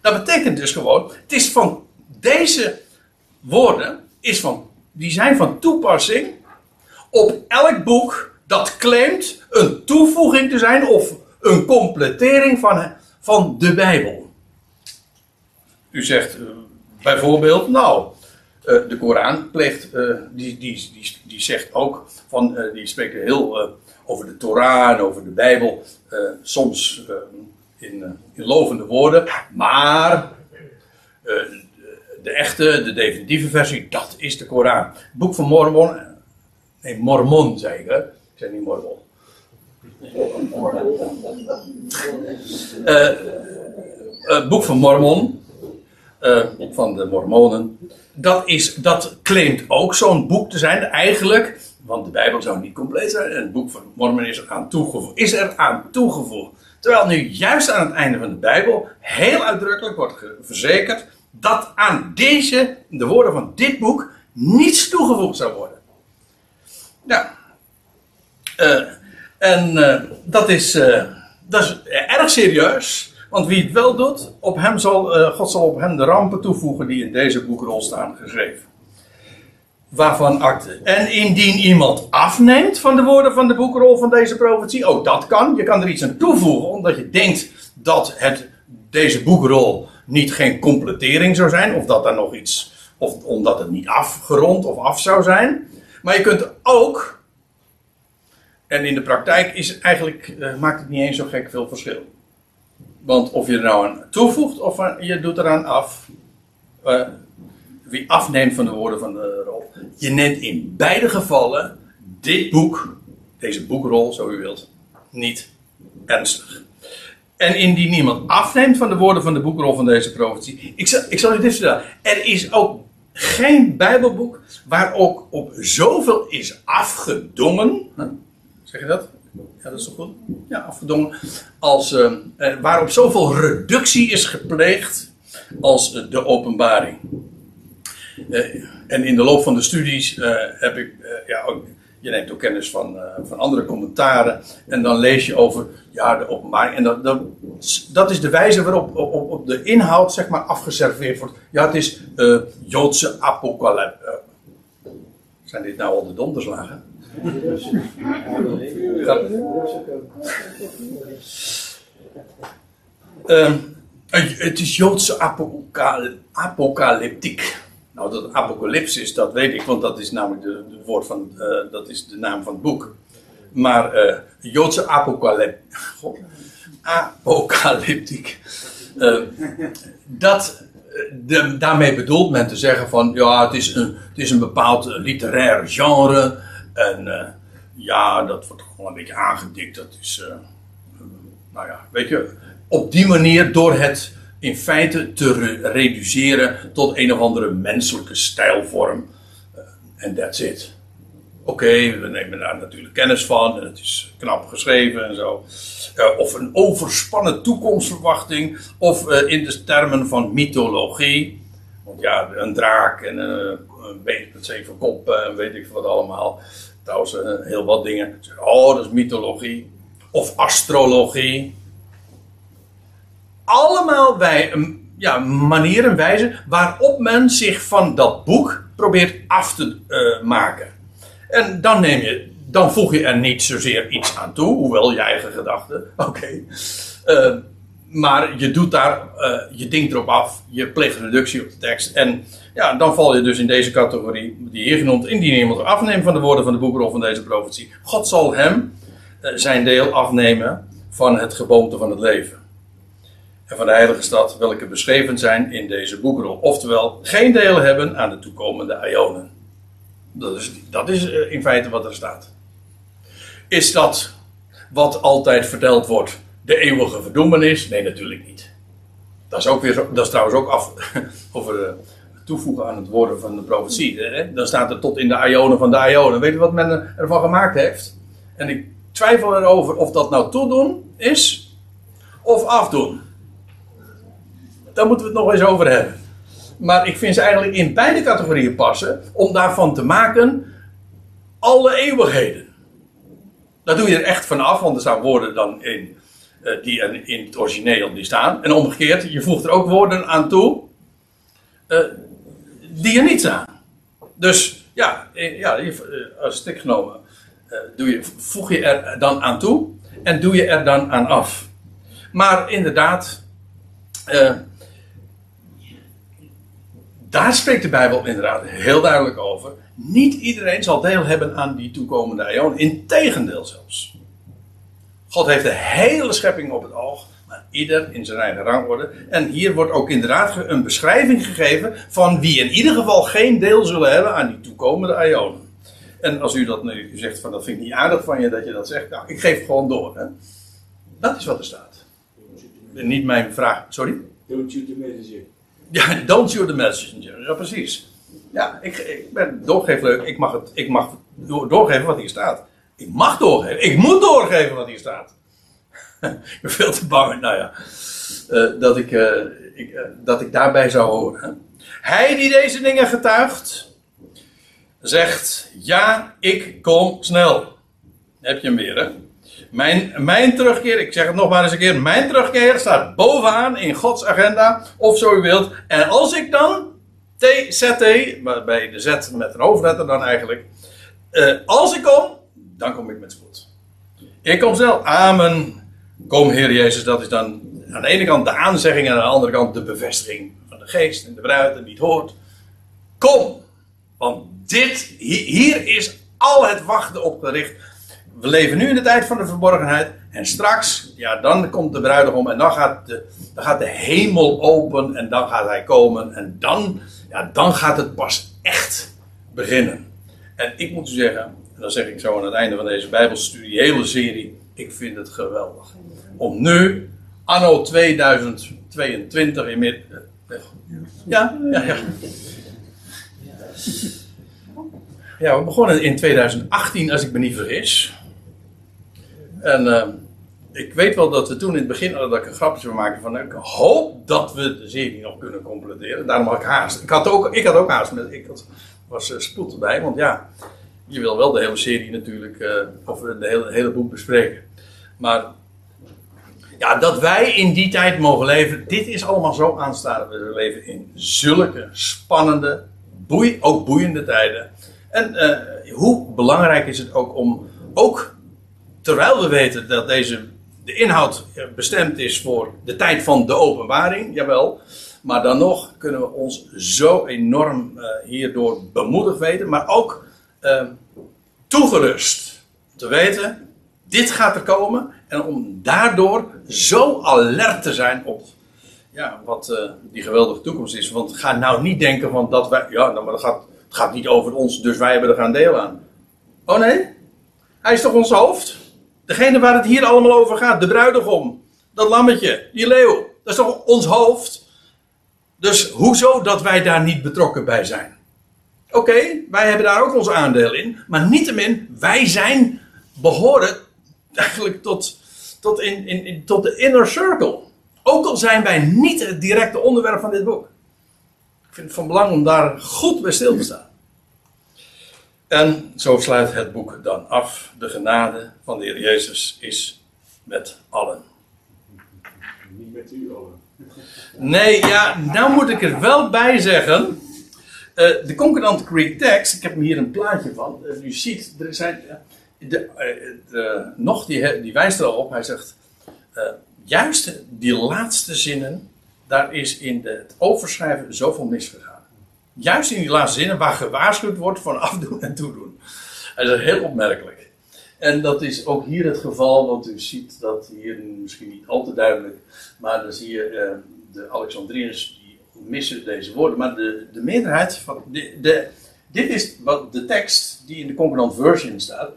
Dat betekent dus gewoon, het is van deze woorden, is van, die zijn van toepassing op elk boek dat claimt een toevoeging te zijn of een completering van, van de Bijbel. U zegt uh, bijvoorbeeld, nou, uh, de Koran pleegt, uh, die, die, die, die zegt ook, van, die spreekt heel over de Torah en over de Bijbel, soms in, in lovende woorden, maar de echte, de definitieve versie, dat is de Koran. Het boek van Mormon, nee, Mormon zei ik, hè? Ik niet Mormon. het boek van Mormon, uh, van de Mormonen. Dat, is, dat claimt ook zo'n boek te zijn, eigenlijk. Want de Bijbel zou niet compleet zijn. En het boek van Mormon is aan toegevoegd. Is er aan toegevoegd. Terwijl nu juist aan het einde van de Bijbel heel uitdrukkelijk wordt verzekerd dat aan deze, de woorden van dit boek, niets toegevoegd zou worden. Ja. Uh, en uh, dat, is, uh, dat is erg serieus. Want wie het wel doet, op hem zal, God zal op hem de rampen toevoegen die in deze boekrol staan geschreven. Waarvan akte. En indien iemand afneemt van de woorden van de boekrol van deze profetie, ook dat kan. Je kan er iets aan toevoegen, omdat je denkt dat het, deze boekrol niet geen completering zou zijn, of dat er nog iets, of omdat het niet afgerond of af zou zijn. Maar je kunt ook, en in de praktijk is het eigenlijk, uh, maakt het niet eens zo gek veel verschil. Want of je er nou aan toevoegt of je doet eraan af. Uh, wie afneemt van de woorden van de rol. Je neemt in beide gevallen dit boek, deze boekrol, zo u wilt, niet ernstig. En indien niemand afneemt van de woorden van de boekrol van deze profetie. Ik zal, ik zal u dit vertellen. Er is ook geen Bijbelboek waar ook op zoveel is afgedongen. Zeg je dat? Ja, dat is toch goed? Ja, afgedongen. Als, uh, waarop zoveel reductie is gepleegd als de openbaring. Uh, en in de loop van de studies heb ik ja, ook je neemt ook kennis van, van andere commentaren. En dan lees je over ja, de openbaring. En dat, dat, dat is de wijze waarop op, op, de inhoud zeg maar, afgeserveerd wordt. Ja, het is Joodse apocalypse. Zijn dit nou al de donderslagen? Uh, het is Joodse apocalyptiek. Nou, dat apocalypsis, dat weet ik, want dat is namelijk de, woord van, uh, dat is de naam van het boek. Maar uh, Joodse apocalyp, apocalyptiek. Uh, dat, de, daarmee bedoelt men te zeggen van, ja, het is een, het is een bepaald literair genre. En ja, dat wordt gewoon een beetje aangedikt. Dat is, nou ja, weet je, op die manier door het in feite te re reduceren tot een of andere menselijke stijlvorm. Eh, en uh, that's it. Oké, we nemen daar natuurlijk kennis van en het is knap geschreven en zo. Uh, of een overspannen toekomstverwachting, of uh, in de termen van mythologie. Want ja, een draak en een beest met zeven koppen en weet ik wat allemaal. Trouwens, heel wat dingen. Oh, dat is mythologie. Of astrologie allemaal wij, ja, manieren, wijzen waarop men zich van dat boek probeert af te uh, maken. En dan neem je, dan voeg je er niet zozeer iets aan toe, hoewel je eigen gedachten, oké. Uh, maar je doet daar, uh, je denkt erop af, je pleegt reductie op de tekst. En ja, dan val je dus in deze categorie, die hier genoemd, indien iemand afneemt van de woorden van de boekrol van deze profetie. God zal hem zijn deel afnemen van het geboomte van het leven en van de heilige stad, welke beschreven zijn in deze boekrol. Oftewel, geen deel hebben aan de toekomende Ionen. Dat is, dat is eh, in feite wat er staat. Is dat wat altijd verteld wordt, de eeuwige verdoemenis? Nee, natuurlijk niet. Dat is, ook weer, dat is trouwens ook af, over uh, toevoegen aan het woorden van de profetie. Hè? Dan staat er tot in de Ionen van de Ionen. Weet je wat men ervan gemaakt heeft? En ik twijfel erover of dat nou toedoen is of afdoen daar moeten we het nog eens over hebben. Maar ik vind ze eigenlijk in beide categorieën passen om daarvan te maken alle eeuwigheden. Daar doe je er echt van af, want er staan woorden dan in uh, die in het origineel die staan. En omgekeerd, je voegt er ook woorden aan toe uh, die er niet staan. Dus ja, eh, ja als stik genomen doe je, voeg je er dan aan toe en doe je er dan aan af. Maar inderdaad, daar spreekt de Bijbel inderdaad heel duidelijk over. Niet iedereen zal deel hebben aan die toekomende eon. Integendeel zelfs. God heeft de hele schepping op het oog, maar ieder in zijn eigen rangorde. En hier wordt ook inderdaad een beschrijving gegeven van wie in ieder geval geen deel zullen hebben aan die toekomende eonen. En als u dat nu zegt van dat vind ik niet aardig van je dat je dat zegt, nou ik geef gewoon door. Hè. Dat is wat er staat. Niet mijn vraag, sorry? Don't messenger. Ja, don't shoot the messenger. Ja, precies. Ja, ik, ik ben doorgeefleuk. Ik mag, het, ik mag doorgeven wat hier staat. Ik mag doorgeven. Ik moet doorgeven wat hier staat. ik ben veel te bang, nou ja, uh, dat, ik, uh, ik uh, dat ik daarbij zou horen. Hij die deze dingen getuigt, zegt: Ja, ik kom snel. Heb je hem weer, hè? Mijn, mijn terugkeer, ik zeg het nog maar eens een keer, mijn terugkeer staat bovenaan in Gods agenda, of zo u wilt. En als ik dan, T-Z-T, bij de Z met een hoofdletter dan eigenlijk, uh, als ik kom, dan kom ik met spoed. Ik kom snel, amen. Kom Heer Jezus, dat is dan aan de ene kant de aanzegging en aan de andere kant de bevestiging van de geest en de bruid en wie het hoort. Kom, want dit, hier is al het wachten op gericht we leven nu in de tijd van de verborgenheid. En straks, ja, dan komt de bruidegom en dan gaat de, dan gaat de hemel open en dan gaat hij komen. En dan, ja, dan gaat het pas echt beginnen. En ik moet u zeggen, en dan zeg ik zo aan het einde van deze Bijbelstudie, hele serie, ik vind het geweldig. Om nu, anno 2022, in meer, ja, ja, ja. Ja, we begonnen in 2018, als ik me niet vergis. En uh, ik weet wel dat we toen in het begin dat ik een grapje zou maken van ik hoop dat we de serie nog kunnen completeren. Daarom had ik haast. Ik had ook, ik had ook haast, met, ik was uh, spoed erbij, want ja, je wil wel de hele serie natuurlijk, uh, of de hele, hele boek bespreken. Maar ja, dat wij in die tijd mogen leven, dit is allemaal zo aanstaan. We leven in zulke spannende, boei, ook boeiende tijden. En hoe belangrijk is het ook om, ook terwijl we weten dat deze, de inhoud bestemd is voor de tijd van de openbaring, jawel. Maar dan nog kunnen we ons zo enorm uh, hierdoor bemoedigd weten, maar ook uh, toegerust te weten, dit gaat er komen. En om daardoor zo alert te zijn op ja, wat die geweldige toekomst is. Want ga nou niet denken van dat wij, ja, nou, maar dat gaat, het gaat niet over ons, dus wij hebben er gaan deel aan. Oh nee? Hij is toch ons hoofd? Degene waar het hier allemaal over gaat, de bruidegom, dat lammetje, die leeuw, dat is toch ons hoofd? Dus hoezo dat wij daar niet betrokken bij zijn? Oké, wij hebben daar ook ons aandeel in, maar niettemin, wij zijn behoren eigenlijk tot, tot, in, in, in, tot de inner circle. Ook al zijn wij niet het directe onderwerp van dit boek. Ik vind het van belang om daar goed bij stil te staan. En zo sluit het boek dan af. De genade van de Heer Jezus is met allen. Niet met u allen. Nee, ja, nou moet ik er wel bij zeggen. Uh, de Concordant Greek Text, ik heb hier een plaatje van. Uh, u ziet, er zijn. Uh, de, de, nog, die, die wijst er al op. Hij zegt. juist die laatste zinnen. Daar is in de, het overschrijven zoveel misgegaan. Juist in die laatste zinnen waar gewaarschuwd wordt van afdoen en toedoen. Dat is heel opmerkelijk. En dat is ook hier het geval, want u ziet dat hier misschien niet al te duidelijk, maar dan zie je uh, de Alexandriërs die missen deze woorden, maar de, de meerderheid van. De, de, dit is wat de tekst die in de Concordant Version staat: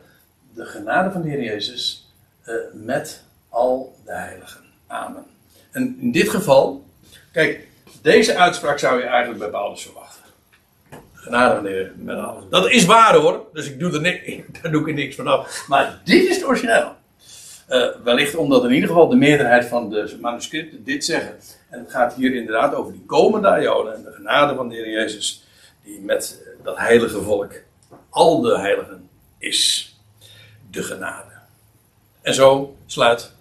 de genade van de Heer Jezus uh, met al de heiligen. Amen. En in dit geval, kijk, deze uitspraak zou je eigenlijk bij Paulus verwachten. Genade Heer met. Dat is waar hoor, dus ik doe er niks, daar doe ik niks van af. Maar dit is het origineel. Uh, wellicht omdat in ieder geval de meerderheid van de manuscripten dit zeggen. En het gaat hier inderdaad over die komende Ionen en de genade van de Heer Jezus, die met dat heilige volk, al de heiligen, is de genade. En zo sluit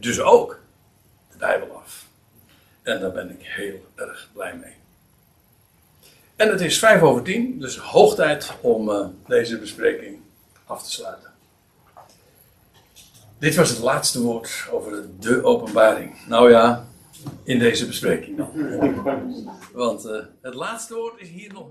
dus ook de Bijbel af. En daar ben ik heel erg blij mee. En het is vijf over tien, dus hoog tijd om uh, deze bespreking af te sluiten. Dit was het laatste woord over de openbaring. Nou ja, in deze bespreking dan. Want uh, het laatste woord is hier nog.